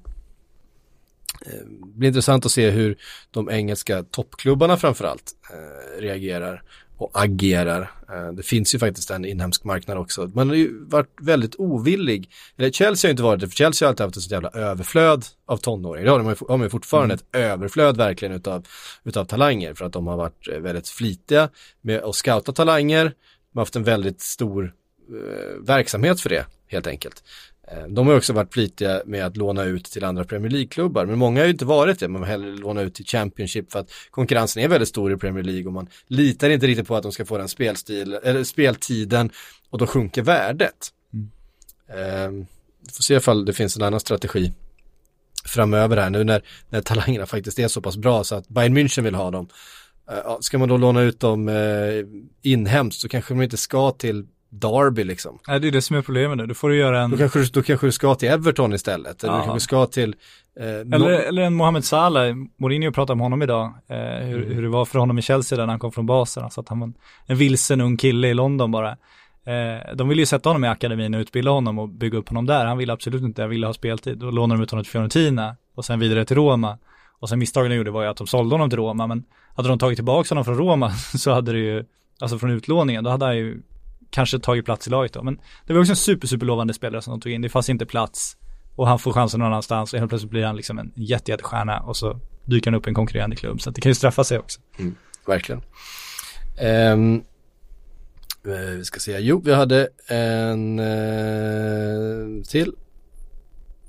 Det blir intressant att se hur de engelska toppklubbarna framförallt eh, reagerar och agerar. Eh, det finns ju faktiskt en inhemsk marknad också. Man har ju varit väldigt ovillig, eller Chelsea har inte varit det, för Chelsea har alltid haft ett sånt jävla överflöd av tonåringar. Det har de ju har de ju fortfarande ett överflöd verkligen utav, utav talanger för att de har varit eh, väldigt flitiga med att scouta talanger. De har haft en väldigt stor eh, verksamhet för det helt enkelt. Eh, De har också varit flitiga med att låna ut till andra Premier League-klubbar, men många har ju inte varit det. Man vill hellre låna ut till Championship för att konkurrensen är väldigt stor i Premier League och man litar inte riktigt på att de ska få den spelstil, eller speltiden och då sjunker värdet. Mm. får se ifall det finns en annan strategi framöver här nu när, när talangerna faktiskt är så pass bra så att Bayern München vill ha dem. Eh, ska man då låna ut dem eh, inhemskt så kanske de inte ska till Derby liksom. Nej, det är det som är problemet nu. Då får du göra en, Då kanske, då kanske du ska till Everton istället. Eller Ja. du kanske ska till... Eh, eller, nå- eller en Mohamed Salah. Mourinho pratade om honom idag. Eh, hur, Mm. hur det var för honom i Chelsea där när han kom från basen. Alltså att han var en, en vilsen ung kille i London bara. Eh, de ville ju sätta honom i akademin och utbilda honom och bygga upp honom där. Han ville absolut inte, jag ville ha speltid. Då lånade de ut honom till Fiorentina och sen vidare till Roma. Och sen misstagen de gjorde var ju att de sålde honom till Roma, men hade de tagit tillbaka honom från Roma så hade det ju, alltså från utlåningen, då hade han ju kanske tagit plats i laget då. Men det var också en super, super lovande spelare som de tog in. Det fanns inte plats och han får chansen någon annanstans och helt plötsligt blir han liksom en jätte, jättestjärna och så dyker han upp i en konkurrerande klubb. Så att det kan ju straffa sig också. Mm, verkligen. Um, vi ska se, jo vi hade en eh, till.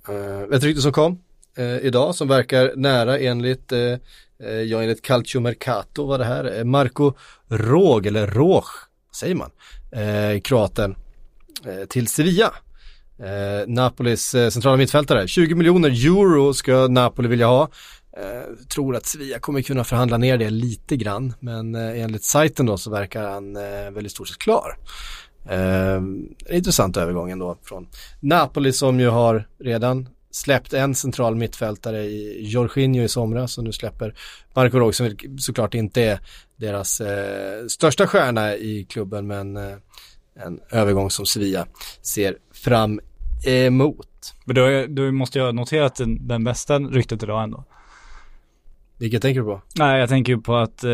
Uh, ett rykte som kom eh, idag som verkar nära enligt, eh, eh ja enligt Calcio Mercato var det här, Marco Råg eller Råg, säger man, eh, kroaten eh, till Sevilla. Eh, Napolis eh, centrala mittfältare, 20 miljoner euro ska Napoli vilja ha. Eh, tror att Sevilla kommer kunna förhandla ner det lite grann, men eh, enligt sajten då så verkar han eh, väldigt stort sett klar. Eh, intressant övergång ändå från Napoli som ju har redan släppt en central mittfältare i Jorginho i somras och nu släpper Marco Rog som såklart inte är deras eh, största stjärna i klubben men eh, en övergång som Sevilla ser fram emot. Men då, då måste jag notera att den, den bästa ryktet idag ändå. Vilket tänker du på? Nej, jag tänker ju på att eh,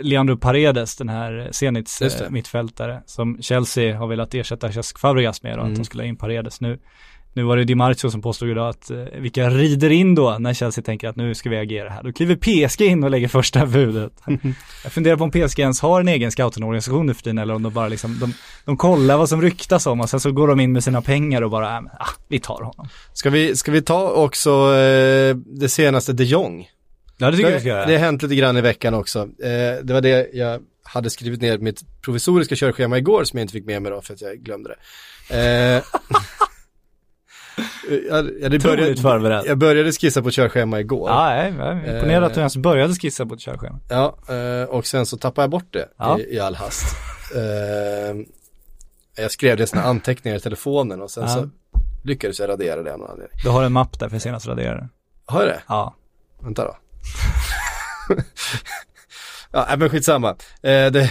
Leandro Paredes, den här Zenits eh, mittfältare, som Chelsea har velat ersätta Cesc Fabregas med då, Mm. att de skulle ha in Paredes nu. Nu var det Di Marzio som påstod idag att eh, vilka rider in då när Chelsea tänker att nu ska vi agera här. Då kliver PSG in och lägger första budet. jag funderar på om PSG ens har en egen scoutingorganisation nu för tiden eller om de bara liksom, de, de kollar vad som ryktas om och sen så går de in med sina pengar och bara, äh, ah, vi tar honom. Ska vi, ska vi ta också eh, det senaste de Jong? Ja, det tycker jag vi ska göra. det har hänt lite grann i veckan också. Eh, det var det jag hade skrivit ner mitt provisoriska körschema igår som jag inte fick med mig då för att jag glömde det. Eh, jag, jag, började, jag började skissa på körschema igår. Ja, nej, jag är imponerad att du Eh. ens började skissa på ett körschema. Ja, eh, och sen så tappade jag bort det Ja. i, i all hast. Eh, jag skrev det i sina anteckningar i telefonen och sen Ja. så lyckades jag radera det av någon anledning. Du har en mapp där för senast raderade. Har jag det? Ja. Vänta då. ja, nej, men skitsamma. Eh, det,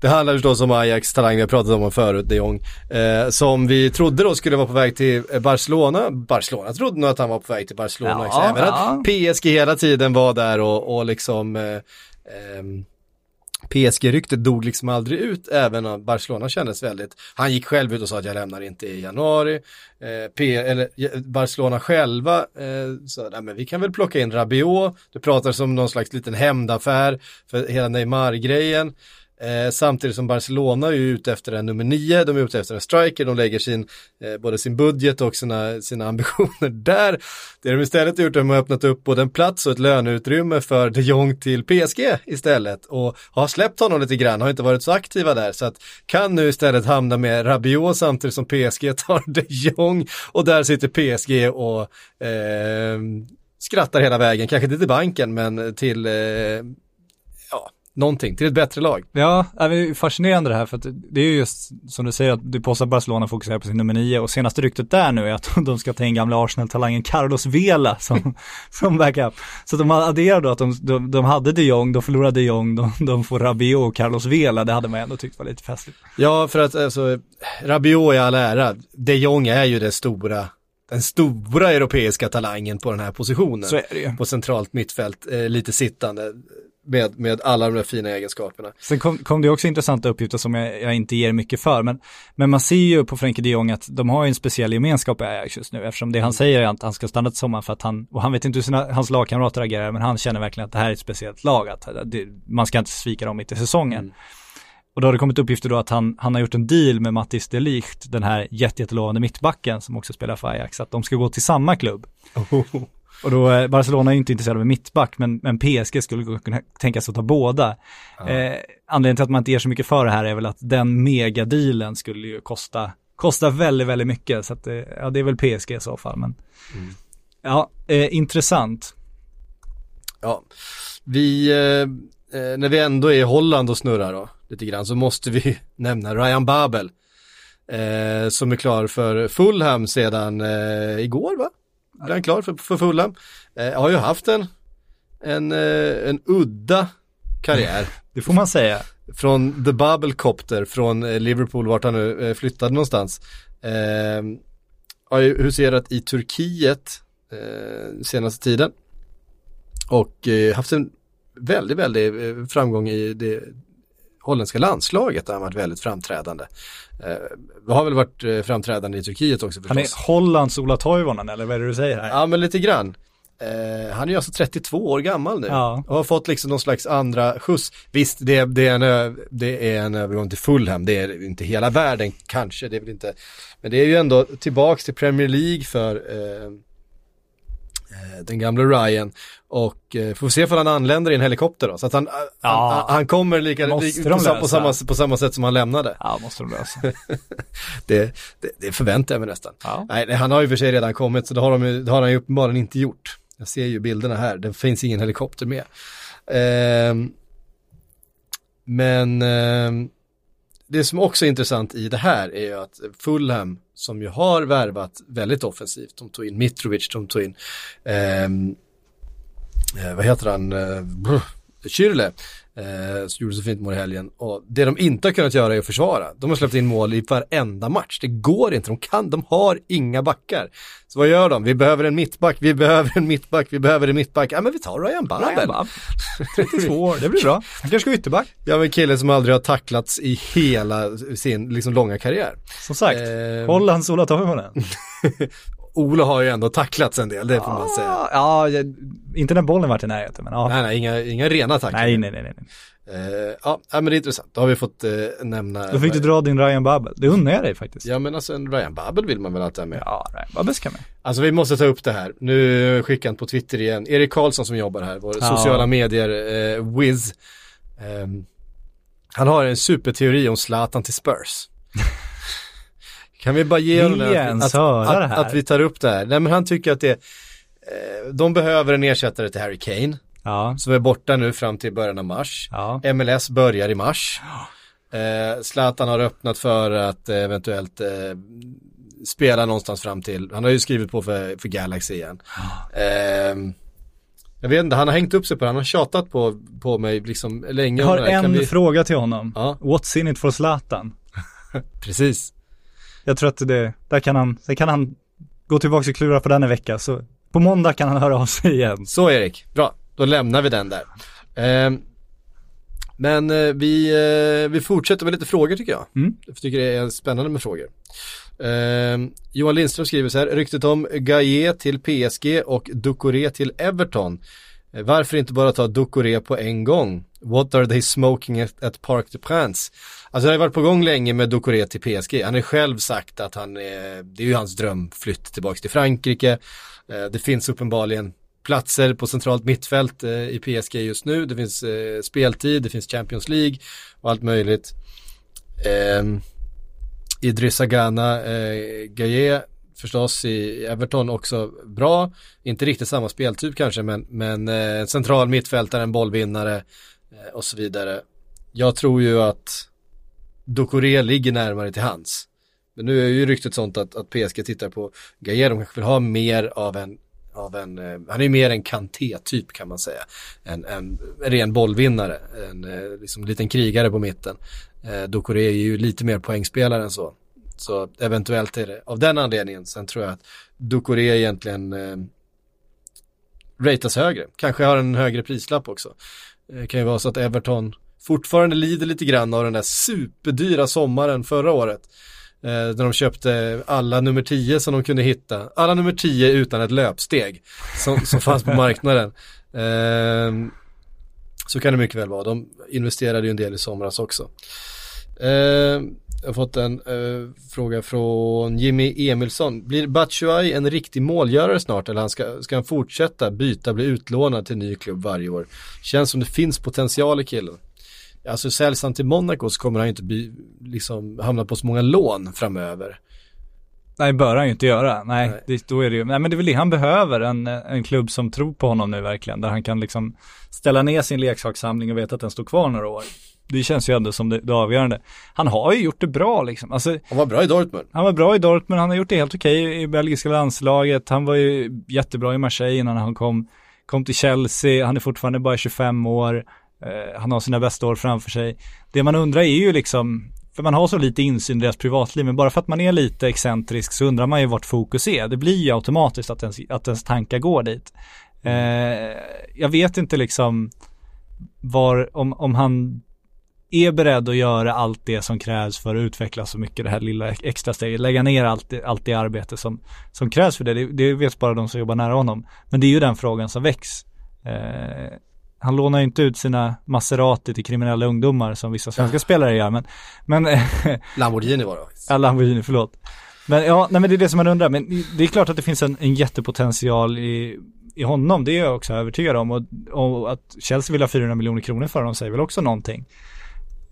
det handlar förstås om Ajax talang, vi har pratat om honom förut, de Jong. Eh, som vi trodde då skulle vara på väg till eh, Barcelona. Barcelona trodde nog att han var på väg till Barcelona Ja. Även ja. att PSG hela tiden var där och, och liksom eh, ehm, PSG-ryktet dog liksom aldrig ut, även om Barcelona kändes väldigt, han gick själv ut och sa att jag lämnar inte i januari. Eh, P, eller eh, Barcelona själva eh, sa, nej men vi kan väl plocka in Rabiot, det pratas om någon slags liten hämndaffär för hela Neymar-grejen. Eh, samtidigt som Barcelona är ju ute efter en nummer nio, de är ute efter en striker, de lägger sin, eh, både sin budget och sina, sina ambitioner där. Det de istället har gjort är att de har öppnat upp både en plats och ett löneutrymme för de Jong till PSG istället och har släppt honom lite grann, har inte varit så aktiva där så att kan nu istället hamna med Rabiot samtidigt som PSG tar de Jong och där sitter PSG och eh, skrattar hela vägen, kanske inte till banken men till eh, ja, någonting, till ett bättre lag. Ja, det är fascinerande det här för att det är ju just som du säger att du påstår att Barcelona fokuserar på sin nummer nio och senaste ryktet där nu är att de ska ta in gamla Arsenal-talangen Carlos Vela som, som backup. Så de adderar då att de, de, de hade de Jong, de förlorade de Jong, de, de får Rabiot och Carlos Vela, det hade man ändå tyckt var lite festligt. Ja, för att alltså, Rabiot i all ära, de Jong är ju det stora, den stora europeiska talangen på den här positionen. Så är det ju. På centralt mittfält, eh, lite sittande, med, med alla de där fina egenskaperna. Sen kom, kom det också intressanta uppgifter som jag, jag inte ger mycket för, men, men man ser ju på Frenkie de Jong att de har en speciell gemenskap i Ajax just nu, eftersom det han säger är att han ska stanna till sommaren för att han, och han vet inte hur sina, hans lagkamrater agerar, men han känner verkligen att det här är ett speciellt lag, att det, man ska inte svika dem mitt i säsongen. Mm. Och då har det kommit uppgifter då att han, han har gjort en deal med Mattis de Ligt, den här jätte- jättelovande mittbacken som också spelar för Ajax, att de ska gå till samma klubb. Och då, eh, Barcelona är inte intresserade av en mittback, men, men PSG skulle kunna tänka sig att ta båda. Eh, anledningen till att man inte ger så mycket för det här är väl att den megadealen skulle ju kosta, kosta väldigt, väldigt mycket. Så att, eh, ja, det är väl PSG i så fall, men ja, eh, intressant. Ja, vi, eh, eh, när vi ändå är i Holland och snurrar då, lite grann, så måste vi nämna Ryan Babel. Eh, som är klar för Fulham sedan eh, igår va? Han klar för, för Fulham? Eh, har ju haft en, en, eh, en udda karriär. Det får man säga. från The Bubble Copter från eh, Liverpool, vart han nu eh, flyttade någonstans. Eh, har ju huserat i Turkiet eh, senaste tiden. Och eh, haft en väldigt, väldigt framgång i det holländska landslaget där han varit väldigt framträdande. Eh, har väl varit eh, framträdande i Turkiet också förstås. Han är Hollands Ola Toivonen, eller vad är det du säger här? Ja men lite grann. Eh, han är ju alltså 32 år gammal nu Ja. och har fått liksom någon slags andra skjuts. Visst, det, det, är en, det är en övergång till Fulham, det är inte hela världen kanske, det är väl inte, men det är ju ändå tillbaks till Premier League för eh, den gamla Ryan och eh, får se om han anländer i en helikopter då, så att han, Ja. han, han kommer lika, Måste li, de på, sa- på, samma, på samma sätt som han lämnade. Ja, måste de lösa. Det, det, det förväntar jag mig nästan. Ja. Nej, han har ju för sig redan kommit, så det har, de, det har han ju uppenbarligen inte gjort. Jag ser ju bilderna här, det finns ingen helikopter med. Ehm, men ehm, det som också är intressant i det här är ju att Fulham, som ju har värvat väldigt offensivt, de tog in Mitrovic, de tog in, ehm, eh, vad heter han, eh, Kyrle, eh, som gjorde så fint mål i helgen. Och det de inte har kunnat göra är att försvara. De har släppt in mål i varenda match. Det går inte, de kan, de har inga backar. Så vad gör de? Vi behöver en mittback, vi behöver en mittback, vi behöver en mittback. Ja men vi tar Ryan Babel. Ryan Babel. 32 år, det blir bra. Han kanske ska ytterback. Ja men killen som aldrig har tacklats i hela sin liksom långa karriär. Som sagt, Ehm. Hollands Ola Toivonen. Ola har ju ändå tacklats en del, det får man säga. Ja, inte när bollen varit i närheten, men ja. Nej, nej, inga, inga rena tacklingar. Nej, nej, nej, nej. Eh, ja, men det är intressant. Då har vi fått eh, nämna. Då fick du dra din Ryan Babel. Det undrar jag dig faktiskt. Ja, men alltså en Ryan Babel vill man väl alltid ha med. Ja, Ryan Babel ska med. Alltså vi måste ta upp det här. Nu skickar han på Twitter igen. Erik Karlsson som jobbar här, vår Ja. sociala medier eh, whiz. Ehm, han har en superteori om Zlatan till Spurs. Kan vi bara ge honom att, det här? att vi tar upp det här. Nej men han tycker att det, eh, de behöver en ersättare till Harry Kane. Ja, Som är borta nu fram till början av mars. ja. MLS börjar i mars. Eh, Zlatan har öppnat för att eh, eventuellt eh, spela någonstans fram till, han har ju skrivit på för, för Galaxy igen. Eh, jag vet inte, han har hängt upp sig på det, han har tjatat på, på mig liksom länge. Jag har en vi- fråga till honom. Ja. What's in it for Zlatan? Precis. Jag tror att det, där kan han, sen kan han gå tillbaka och klura på den en vecka, så på måndag kan han höra av sig igen. Så Erik, bra, då lämnar vi den där. Eh, men eh, vi, eh, vi fortsätter med lite frågor tycker jag. Mm. Jag tycker det är spännande med frågor. Eh, Johan Lindström skriver så här, ryktet om Gaia till PSG och Ducoré till Everton. Eh, varför inte bara ta Ducoré på en gång? What are they smoking at, at Park de Prince? Alltså det har varit på gång länge med Ducoré till PSG. Han har själv sagt att han, är, det är ju hans drömflytt tillbaka till Frankrike. Eh, det finns uppenbarligen platser på centralt mittfält i PSG just nu. Det finns speltid, det finns Champions League och allt möjligt. Ehm, Idrissa Gana, Gaye förstås i Everton också bra. Inte riktigt samma speltyp kanske men, men eh, central mittfältare, en bollvinnare. eh, och så vidare. Jag tror ju att Ducoré ligger närmare till hands. Men nu är ju ryktet sånt att, att PSG tittar på Gaia, de kanske vill ha mer av en, av en eh, han är ju mer en Kanté-typ kan man säga. En, en ren bollvinnare, en eh, liksom liten krigare på mitten. Eh, Ducoré är ju lite mer poängspelare än så. Så eventuellt är det av den anledningen. Sen tror jag att Ducoré egentligen eh, ratas högre. Kanske har en högre prislapp också. Det kan ju vara så att Everton fortfarande lider lite grann av den där superdyra sommaren förra året. Eh, när de köpte alla nummer 10 som de kunde hitta. Alla nummer 10 utan ett löpsteg som, som fanns på marknaden. Eh, så kan det mycket väl vara. De investerade ju en del i somras också. Eh, jag har fått en eh, fråga från Jimmy Emilsson. Blir Batshuayi en riktig målgörare snart eller han ska, ska han fortsätta byta, bli utlånad till ny klubb varje år? Känns som det finns potential i killen. Alltså säljs han till Monaco så kommer han inte bli, liksom, hamna på så många lån framöver. Nej, bör han ju inte göra. Nej, Nej. Det, då är det ju, nej men det är väl det han behöver, en, en klubb som tror på honom nu verkligen, där han kan liksom ställa ner sin leksakssamling och veta att den står kvar några år. Det känns ju ändå som det, det avgörande. Han har ju gjort det bra liksom. Alltså, Han var bra i Dortmund. han var bra i Dortmund, han har gjort det helt okej i belgiska landslaget, han var ju jättebra i Marseille innan han kom, kom till Chelsea, han är fortfarande bara 25 år, eh, han har sina bästa år framför sig. Det man undrar är ju liksom, för man har så lite insyn i deras privatliv, men bara för att man är lite excentrisk så undrar man ju vart fokus är. Det blir ju automatiskt att ens, att ens tankar går dit. Eh, jag vet inte liksom var, om, om han är beredd att göra allt det som krävs för att utveckla så mycket det här lilla extra steget, lägga ner allt det, allt det arbete som, som krävs för det. det. Det vet bara de som jobbar nära honom. Men det är ju den frågan som väcks. Eh, han lånar ju inte ut sina Maserati till kriminella ungdomar som vissa svenska spelare gör, men, men Lamborghini var det. Ja, Lamborghini, förlåt. Men ja, nej men det är det som man undrar. Men det är klart att det finns en, en jättepotential i, i honom. Det är jag också övertygad om. Och, och att Chelsea vill ha 400 miljoner kronor för honom säger väl också någonting.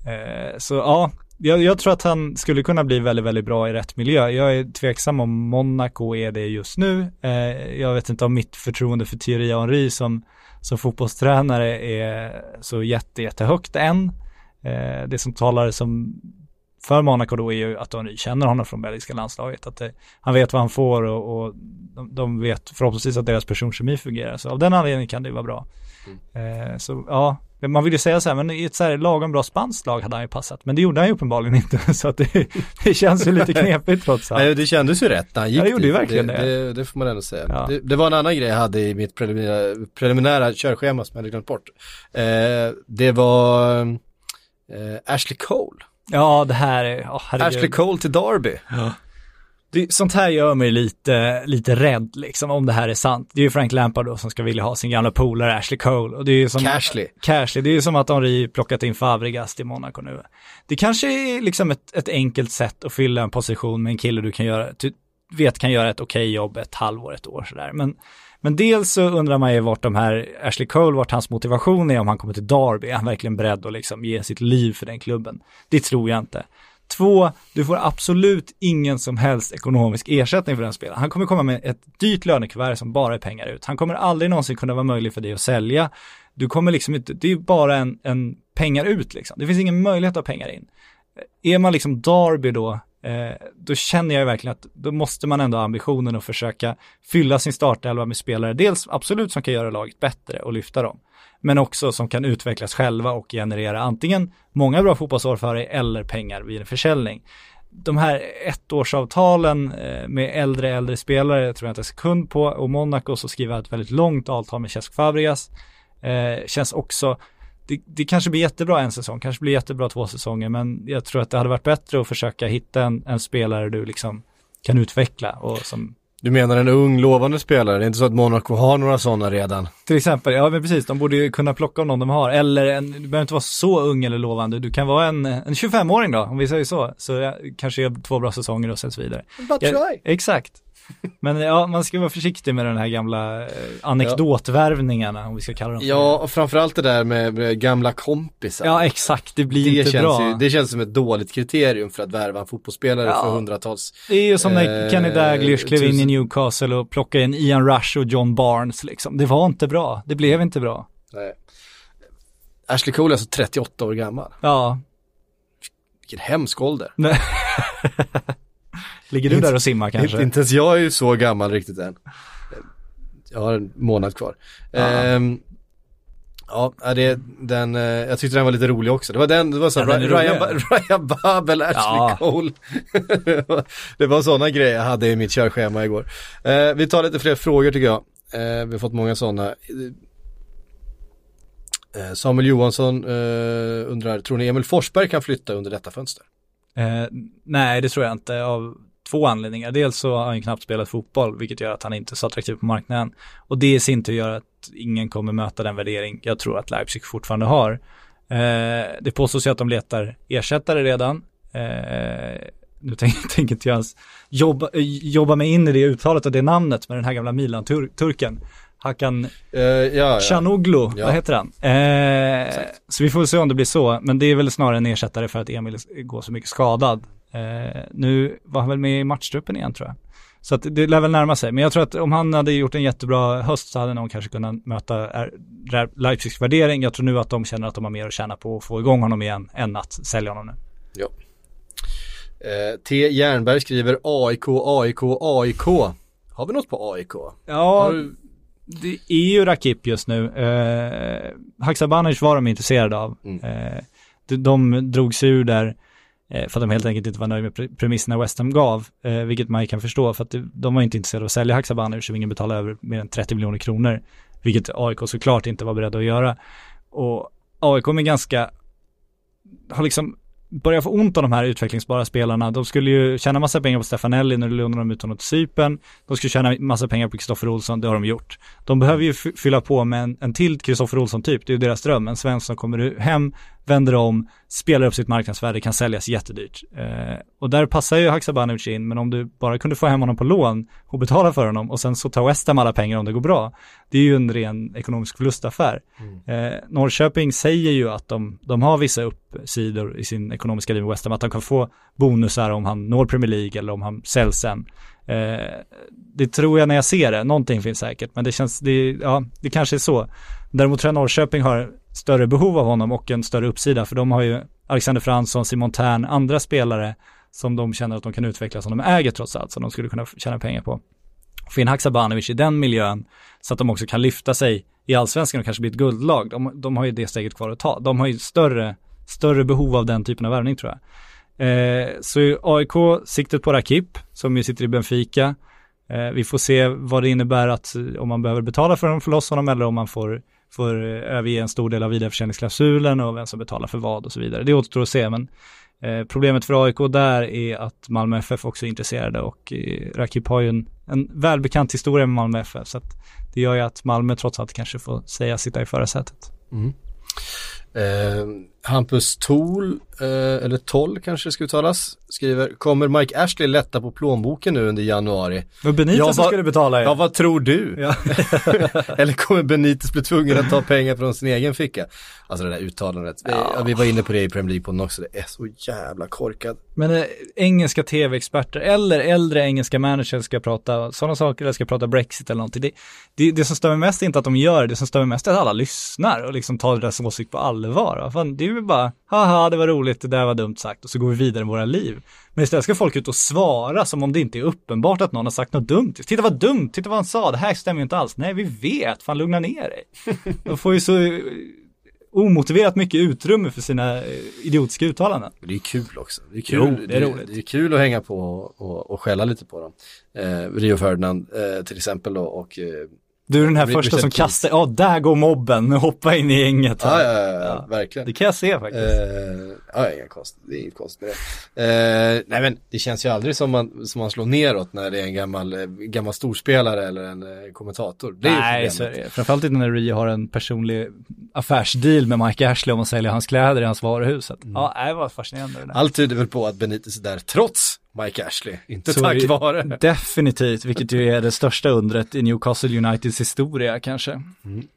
Eh, så ja, jag, jag tror att han skulle kunna bli väldigt, väldigt bra i rätt miljö. Jag är tveksam om Monaco är det just nu. Eh, jag vet inte om mitt förtroende för Thierry Henry som, som fotbollstränare är så jätte, jättehögt än. Eh, det som talar som för Monaco då är ju att Henry känner honom från belgiska landslaget. Att det, han vet vad han får och, och de, de vet förhoppningsvis att deras personkemi fungerar. Så av den anledningen kan det vara bra. Eh, så ja, man vill ju säga så här, men i ett så här lagom bra spanskt lag hade han ju passat. Men det gjorde han ju uppenbarligen inte. Så att det, det känns ju lite knepigt trots allt. Nej, det kändes ju rätt när han gick Ja, det gjorde ju verkligen det. det. Det, det får man ändå säga. Ja. Det, det var en annan grej jag hade i mitt preliminära, preliminära körschema som jag hade glömt bort. Eh, det var eh, Ashley Cole. Ja, det här är, oh. Ashley Cole till Derby. Det, sånt här gör mig lite, lite rädd liksom om det här är sant. Det är ju Frank Lampard då som ska vilja ha sin gamla polare Ashley Cole. Och det är ju som, Cashley. Cashley, det är ju som att Henri plockat in Fabregas till Monaco nu. Det kanske är liksom ett, ett enkelt sätt att fylla en position med en kille du kan göra, du vet kan göra ett okej jobb ett halvår, ett år sådär. Men, men dels så undrar man ju vart de här, Ashley Cole, vart hans motivation är om han kommer till Derby. Är han verkligen beredd att liksom ge sitt liv för den klubben? Det tror jag inte. Två, du får absolut ingen som helst ekonomisk ersättning för den spelaren. Han kommer komma med ett dyrt lönekuvert som bara är pengar ut. Han kommer aldrig någonsin kunna vara möjlig för dig att sälja. Du kommer liksom inte, det är bara en, en pengar ut liksom. Det finns ingen möjlighet att ha pengar in. Eh, är man liksom Derby då, eh, då känner jag verkligen att då måste man ändå ha ambitionen att försöka fylla sin startelva med spelare, dels absolut som kan göra laget bättre och lyfta dem, men också som kan utvecklas själva och generera antingen många bra fotbollsår för dig eller pengar vid en försäljning. De här ettårsavtalen eh, med äldre, äldre spelare tror jag inte en sekund på och Monaco så skriver jag ett väldigt långt avtal med Cesc Fabregas. Eh, känns också, det, det kanske blir jättebra en säsong, kanske blir jättebra två säsonger, men jag tror att det hade varit bättre att försöka hitta en, en spelare du liksom kan utveckla och som du menar en ung lovande spelare? Det är inte så att Monaco har några sådana redan? Till exempel, ja men precis, de borde ju kunna plocka om någon de har. Eller en, du behöver inte vara så ung eller lovande, du kan vara en, en 25-åring då, om vi säger så. Så jag, kanske gör två bra säsonger och sen så vidare. Ja, exakt. Men ja, man ska vara försiktig med den här gamla eh, anekdotvärvningarna, om vi ska kalla dem Ja, och framförallt det där med, med gamla kompisar. Ja, exakt, det blir det inte känns, bra. ju, det känns som ett dåligt kriterium för att värva en fotbollsspelare Ja. för hundratals. Det är ju som när Eh, Kenny Dalglish klev in i Newcastle och plockade in Ian Rush och John Barnes liksom. Det var inte bra, det blev inte bra. Nej. Ashley Cole är alltså 38 år gammal. Ja. Vilken hemsk ålder. Ligger du där och simmar kanske? Inte, inte ens jag är ju så gammal riktigt än. Jag har en månad kvar. Ja. Ehm, ja, det, den, eh, jag tyckte den var lite rolig också. Det var den, det var så Ja, Ryan. Ba- Ryan Babel, Ashley Ja. Cole. det var- var sådana grejer jag hade i mitt körschema igår. Eh, vi tar lite fler frågor tycker jag. Eh, vi har fått många sådana. Eh, Samuel Johansson eh, undrar, tror ni Emil Forsberg kan flytta under detta fönster? Eh, nej, det tror jag inte av två anledningar. Dels så har han knappt spelat fotboll, vilket gör att han inte är så attraktiv på marknaden. Och det i sin tur gör att ingen kommer möta den värdering jag tror att Leipzig fortfarande har. Eh, det påstås ju att de letar ersättare redan. Eh, nu tänker, tänker inte jag ens jobba, eh, jobba mig in i det uttalet och det namnet med den här gamla Milan-turken. Hakan ja, ja. Chanoglu, Ja. vad heter han? Eh, så vi får se om det blir så, men det är väl snarare en ersättare för att Emil går så mycket skadad. Eh, nu var han väl med i matchtruppen igen tror jag. Så att det lär väl närma sig, men jag tror att om han hade gjort en jättebra höst så hade någon kanske kunnat möta Leipzigs värdering. Jag tror nu att de känner att de har mer att tjäna på att få igång honom igen än att sälja honom nu. Eh, T. Jernberg skriver AIK, AIK, AIK. Har vi något på AIK? Ja, du- det är ju Rakip just nu. Eh, Haksabanovic var de intresserade av. Mm. Eh, de, de drog sig ur där Eh, för att de helt enkelt inte var nöjda med premisserna West Ham gav, eh, vilket man ju kan förstå för att de var inte intresserade av att sälja Haksabanovic som ingen betalade över mer än 30 miljoner kronor, vilket AIK såklart inte var beredda att göra. Och AIK är ganska, har liksom börjat få ont av de här utvecklingsbara spelarna. De skulle ju tjäna massa pengar på Stefanelli när du lånade dem ut honom till Cypern. De skulle tjäna massa pengar på Kristoffer Olsson, det har de gjort. De behöver ju fylla på med en, en till Kristoffer Olsson-typ, det är ju deras dröm. En svensk som kommer hem, vänder om, spelar upp sitt marknadsvärde, kan säljas jättedyrt. Eh, och där passar ju Haksabanovic in, men om du bara kunde få hem honom på lån och betala för honom och sen så tar West Ham alla pengar om det går bra, det är ju en ren ekonomisk förlustaffär. Eh, Norrköping säger ju att de, de har vissa uppsidor i sin ekonomiska liv med West Ham, att de kan få bonusar om han når Premier League eller om han säljs sen. Eh, det tror jag när jag ser det, någonting finns säkert, men det känns, det, ja, det kanske är så. Däremot tror jag Norrköping har större behov av honom och en större uppsida, för de har ju Alexander Fransson, Simon Tern, andra spelare som de känner att de kan utveckla, som de äger trots allt, som de skulle kunna tjäna pengar på. Få in Haksabanovic i den miljön så att de också kan lyfta sig i allsvenskan och kanske bli ett guldlag. De, de har ju det steget kvar att ta. De har ju större, större behov av den typen av värvning tror jag. Eh, så AIK, siktet på Rakip, som ju sitter i Benfica. Eh, vi får se vad det innebär att eh, om man behöver betala för att få loss honom eller om man får, får eh, överge en stor del av vidareförsäljningsklausulen och vem som betalar för vad och så vidare. Det återstår att se, men eh, problemet för AIK där är att Malmö FF också är intresserade och eh, Rakip har ju en, en välbekant historia med Malmö FF, så att det gör ju att Malmö trots allt kanske får säga sitta i förarsätet. Mm. Eh, Hampus Tol, eh, eller Toll kanske det ska uttalas, skriver Kommer Mike Ashley lätta på plånboken nu under januari? Men Benitez Ja, vad- skulle betala Ja, vad tror du? Ja. eller kommer Benitez bli tvungen att ta pengar från sin egen ficka? Alltså det där uttalandet, vi, ja. vi var inne på det i Premier League-podden också, det är så jävla korkat. Men eh, engelska tv-experter eller äldre engelska managers ska prata sådana saker eller ska prata Brexit eller någonting. Det, det, det som stör mig mest är inte att de gör det, det som stör mig mest är att alla lyssnar och liksom tar deras åsikt på allvar. Va? Fan, det är ju bara, haha det var roligt, det där var dumt sagt och så går vi vidare i våra liv. Men istället ska folk ut och svara som om det inte är uppenbart att någon har sagt något dumt. Titta vad dumt, titta vad han sa, det här stämmer ju inte alls. Nej vi vet, fan lugna ner dig. De får ju så eh, omotiverat mycket utrymme för sina eh, idiotiska uttalanden. Det är kul också. Det är kul, Jo, det är roligt. Det är kul att hänga på och, och skälla lite på dem. Eh, Rio Ferdinand eh, till exempel då, och eh, Du är den här första som kastar, ja där går mobben, hoppa in i gänget. ja, ja, ja, ja, verkligen. Det kan jag se faktiskt. Eh, ja, inga konst, det är inget konstigt med det. Eh, nej men det känns ju aldrig som man, som man slår neråt när det är en gammal, eh, gammal storspelare eller en eh, kommentator. Det är Nej, så är det. Framförallt inte när Rio har en personlig affärsdeal med Mike Ashley om att sälja hans kläder i hans varuhus. Mm. Ja, det var fascinerande det. Allt tyder väl på att Benitez är där trots Mike Ashley, inte Så tack vare. Definitivt, vilket ju är det största undret i Newcastle Uniteds historia kanske. Mm.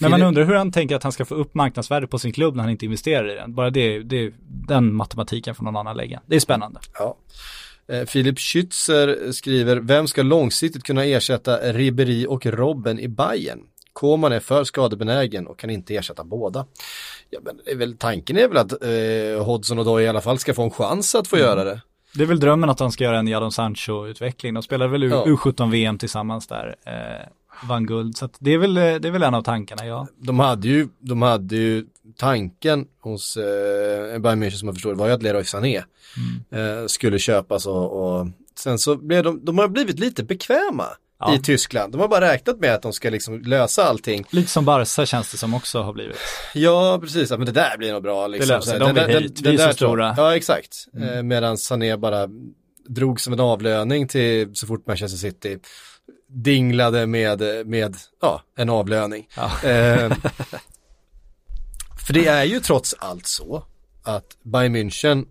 Men man undrar hur han tänker att han ska få upp marknadsvärdet på sin klubb när han inte investerar i den. Bara det, det den matematiken får någon annan lägga. Det är spännande. Ja. Eh, Filip Schützer skriver, vem ska långsiktigt kunna ersätta Ribéry och Robben i Bayern? Koman är för skadebenägen och kan inte ersätta båda. Ja, men det är väl, tanken är väl att eh, Hodgson och då i alla fall ska få en chans att få Mm. göra det. Det är väl drömmen att de ska göra en Jadon Sancho-utveckling. De spelade väl U- Ja. U17-VM tillsammans där, eh, vann guld. Så det, är väl, eh, det är väl en av tankarna, ja. De hade ju, de hade ju tanken hos eh, Bayern München som jag förstår var ju att Leroy Sané Mm. eh, skulle köpas och, och sen så blev de, de har blivit lite bekväma Ja. i Tyskland. De har bara räknat med att de ska liksom lösa allting. Lite som Barca känns det som också har blivit. Ja, precis. Men det där blir nog bra. Liksom. löser Så här, de. vill hit. Vi är så stora. Ja, exakt. Eh, Medan Sané bara drog som en avlöning till så fort Manchester City dinglade med, med ja, en avlöning. Ja. Eh, för det är ju trots allt så att Bayern München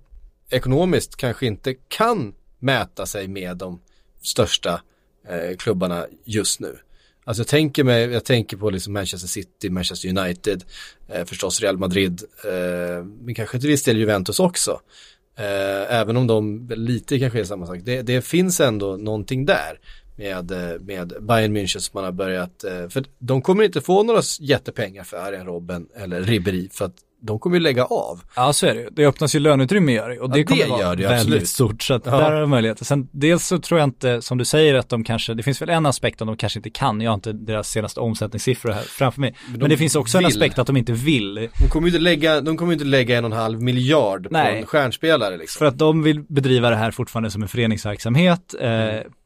ekonomiskt kanske inte kan mäta sig med de största eh, klubbarna just nu. Alltså jag tänker, mig, jag tänker på liksom Manchester City, Manchester United, eh, förstås Real Madrid, eh, men kanske till viss del Juventus också. Eh, även om de lite kanske är samma sak. Det, det finns ändå någonting där med, eh, med Bayern München som man har börjat, eh, för de kommer inte få några jättepengar för Arjen Robben eller Ribéry för att de kommer ju lägga av. Ja, så är det. Det öppnas ju löneutrymme gör det och det Ja, kommer det vara gör det väldigt absolut. stort. Så att Ja. där har de möjligheter. Sen dels så tror jag inte, som du säger, att de kanske, det finns väl en aspekt om de kanske inte kan. Jag har inte deras senaste omsättningssiffror här framför mig. Men, de det finns också en vill. aspekt att de inte vill. De kommer ju inte lägga, de kommer inte lägga en och en halv miljard Nej. på en stjärnspelare liksom. För att de vill bedriva det här fortfarande som en föreningsverksamhet. Eh,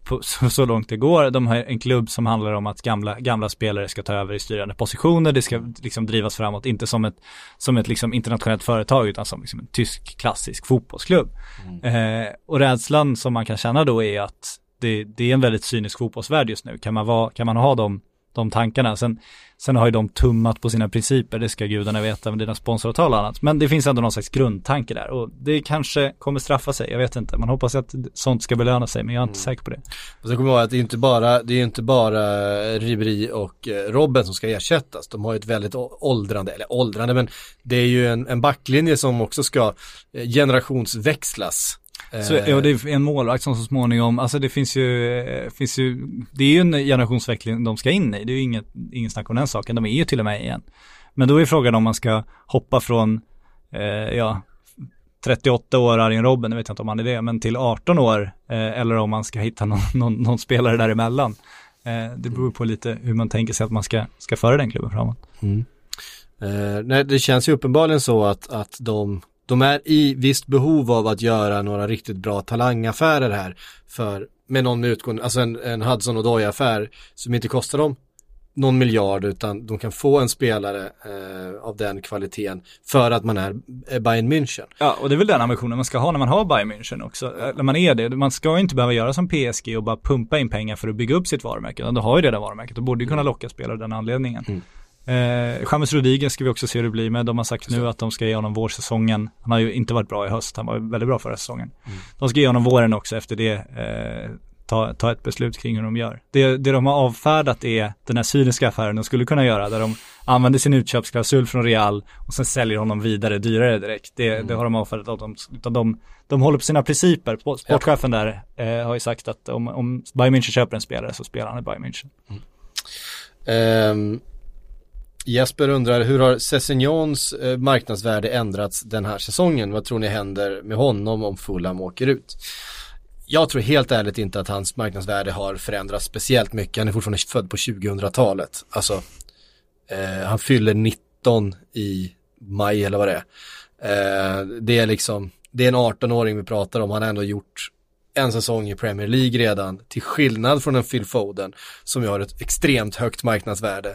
på, så, så långt det går. De har en klubb som handlar om att gamla, gamla spelare ska ta över i styrande positioner. Det ska liksom drivas framåt, inte som ett, som ett liksom internationellt företag utan som liksom en tysk klassisk fotbollsklubb. Eh, och rädslan som man kan känna då är att det, det är en väldigt cynisk fotbollsvärld just nu. Kan man, vara, kan man ha de, de tankarna? Sen, sen har ju de tummat på sina principer, det ska gudarna veta med dina sponsoravtal och annat. Men det finns ändå någon slags grundtanke där och det kanske kommer straffa sig, jag vet inte. Man hoppas att sånt ska belöna sig, men jag är inte säker på det. Och sen kommer ihåg att det är inte bara, det är inte bara Ribéry och eh, Robben som ska ersättas. De har ju ett väldigt åldrande, eller åldrande, men det är ju en, en backlinje som också ska eh, generationsväxlas. Så, Eh, ja, det är en målvakt som så småningom, alltså det finns ju, eh, finns ju, det är ju en generationsväxling de ska in i, det är ju inget, ingen snack om den saken, de är ju till och med igen. Men då är frågan om man ska hoppa från, eh, ja, 38 år Arjen Robben, jag vet inte om han är det, men till 18 år, eh, eller om man ska hitta någon, någon, någon spelare däremellan. Eh, det beror på lite hur man tänker sig att man ska, ska föra den klubben framåt. Eh, nej, det känns ju uppenbarligen så att, att de, de är i visst behov av att göra några riktigt bra talangaffärer här. För med någon med utgående, alltså en, en Hudson och affär som inte kostar dem någon miljard utan de kan få en spelare eh, av den kvaliteten för att man är Bayern München. Ja, och det är väl den ambitionen man ska ha när man har Bayern München också. Eh, När man är det, man ska inte behöva göra som PSG och bara pumpa in pengar för att bygga upp sitt varumärke. Du har ju redan varumärket och borde ju kunna locka spelare av den anledningen. Eh, James Rodriguez ska vi också se hur det blir med. De har sagt nu att de ska ge honom vårsäsongen. Han har ju inte varit bra i höst, han var väldigt bra förra säsongen. De ska ge honom våren också efter det. Eh, ta, ta ett beslut kring hur de gör. Det, det de har avfärdat är den här cyniska affären de skulle kunna göra där de använder sin utköpsklausul från Real och sen säljer honom vidare dyrare direkt. Det, det har de avfärdat av dem. Utan de, de håller på sina principer. Sport- Sportchefen där eh, har ju sagt att om, om Bayern München köper en spelare så spelar han i Bayern München. Ehm, Jesper undrar, hur har Sessignons eh, marknadsvärde ändrats den här säsongen? Vad tror ni händer med honom om Fulham åker ut? Jag tror helt ärligt inte att hans marknadsvärde har förändrats speciellt mycket. Han är fortfarande född på 2000-talet. Alltså, eh, han fyller 19 i maj eller vad det är. Eh, det är liksom, det är en 18-åring vi pratar om. Han har ändå gjort en säsong i Premier League redan, till skillnad från en Phil Foden som ju har ett extremt högt marknadsvärde.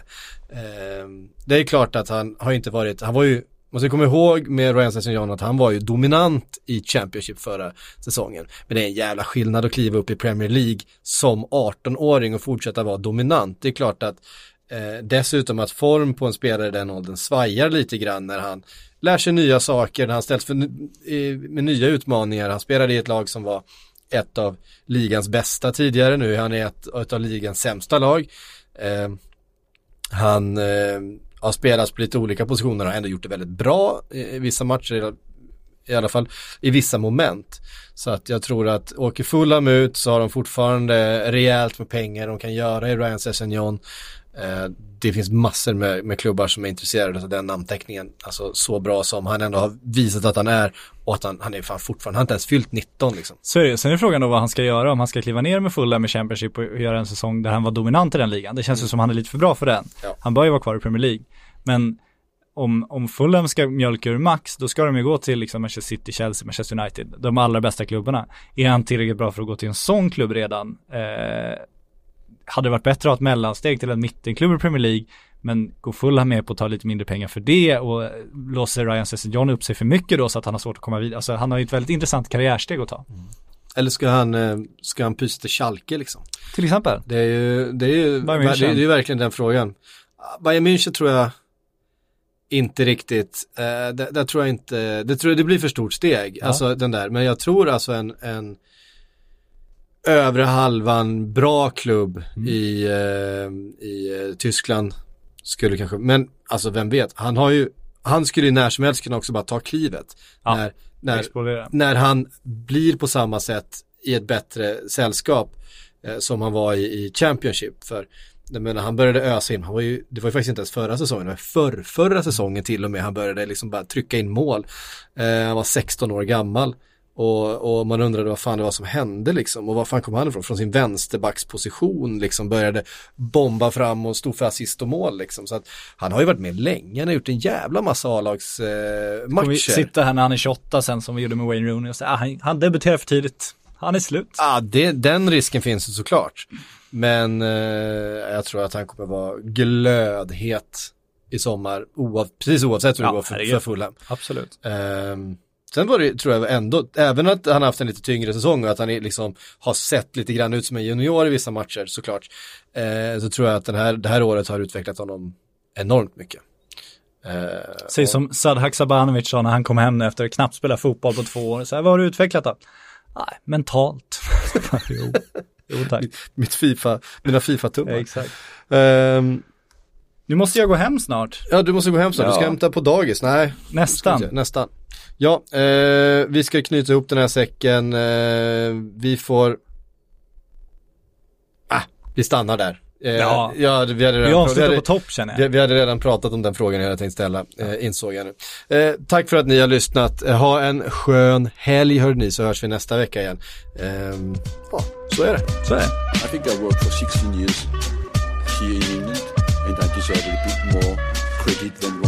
Eh, det är klart att han har inte varit, han var ju, man ska komma ihåg med Ryan Sessignon att han var ju dominant i Championship förra säsongen. Men det är en jävla skillnad att kliva upp i Premier League som 18-åring och fortsätta vara dominant. Det är klart att eh, dessutom att form på en spelare i den åldern svajar lite grann när han lär sig nya saker, när han ställs för, eh, med nya utmaningar. Han spelade i ett lag som var ett av ligans bästa tidigare, nu är han är ett, ett av ligans sämsta lag. Eh, han eh, har spelat på lite olika positioner och har ändå gjort det väldigt bra i, i vissa matcher. i alla fall i vissa moment. Så att jag tror att åker Fulham ut så har de fortfarande rejält med pengar de kan göra i Ryan Sessegnon. Eh, det finns massor med, med klubbar som är intresserade av den namnteckningen. Alltså så bra som han ändå har visat att han är och att han, han är fan fortfarande, han har inte ens fyllt 19 liksom. Så är det. Sen är frågan då vad han ska göra, om han ska kliva ner med fulla med Championship och göra en säsong där han var dominant i den ligan. Det känns ju som han är lite för bra för den. Ja. Han bör ju vara kvar i Premier League. Men om, om Fulham ska mjölka ur max, då ska de ju gå till liksom Manchester City, Chelsea, Manchester United, de allra bästa klubbarna. Är han tillräckligt bra för att gå till en sån klubb redan? Eh, hade det varit bättre att ha ett mellansteg till en mittenklubb i Premier League, men går Fulham med på att ta lite mindre pengar för det och eh, låser Ryan Sessegnon upp sig för mycket då så att han har svårt att komma vidare. Alltså han har ju ett väldigt intressant karriärsteg att ta. Eller ska han, eh, ska han pysa till Schalke liksom? Till exempel. Det är ju, det är ju, det, är ju verkligen den frågan. Bayern München tror jag inte riktigt, eh, det, det tror jag inte, det tror jag det blir för stort steg, Ja. alltså den där, men jag tror alltså en, en övre halvan bra klubb Mm. i, eh, i eh, Tyskland skulle kanske, men alltså vem vet, han har ju, han skulle ju när som helst kunna också bara ta klivet. Ja. När, när, Explodera. när han blir på samma sätt i ett bättre sällskap eh, som han var i, i Championship. För jag menar, han började ösa in, han var ju, det var ju faktiskt inte ens förra säsongen, det var förr, förra säsongen till och med han började liksom bara trycka in mål. Eh, han var 16 år gammal. Och, och man undrade vad fan det var som hände liksom. Och var fan kom han ifrån? Från sin vänsterbacksposition liksom började bomba fram och stod för assist och mål liksom. Så att han har ju varit med länge, han har gjort en jävla massa A-lags eh, vi sitta här när han är 28 sen som vi gjorde med Wayne Rooney och säga, ah, han, han debuterar för tidigt. Han är slut. Ja, det, den risken finns ju såklart. Men eh, jag tror att han kommer vara glödhet i sommar, oav, precis oavsett hur Ja, det går för, för Fulham. Absolut. Ehm, sen var det, tror jag ändå, även att han haft en lite tyngre säsong och att han liksom har sett lite grann ut som en junior i vissa matcher såklart. Eh, så tror jag att den här, det här året har utvecklat honom enormt mycket. Eh, Säg och- som Sad Haksabanovic sa när han kom hem efter att knappt spela fotboll på två år. Så här, vad har du utvecklat då? Nej, mentalt. jo, jo tack. mitt FIFA, mina FIFA-tummar. Exakt. Ehm, Nu måste jag gå hem snart. ja, du måste gå hem snart, du ska Ja. hämta på dagis, nej. Nästan. Vi Nästan. Ja, eh, vi ska knyta ihop den här säcken. Eh, vi får... Ah, vi stannar där. Eh, Ja. ja, vi hade Vi redan, vi avslutar på topp känner vi, jag. vi hade redan pratat om den frågan jag hade tänkt ställa, eh, insåg jag nu. Eh, tack för att ni har lyssnat. Eh, ha en skön helg hörde ni, så hörs vi nästa vecka igen. Ehm, ja, så är det. Så är det. I think I worked for 16 years here in England, I just had a bit more credit than one.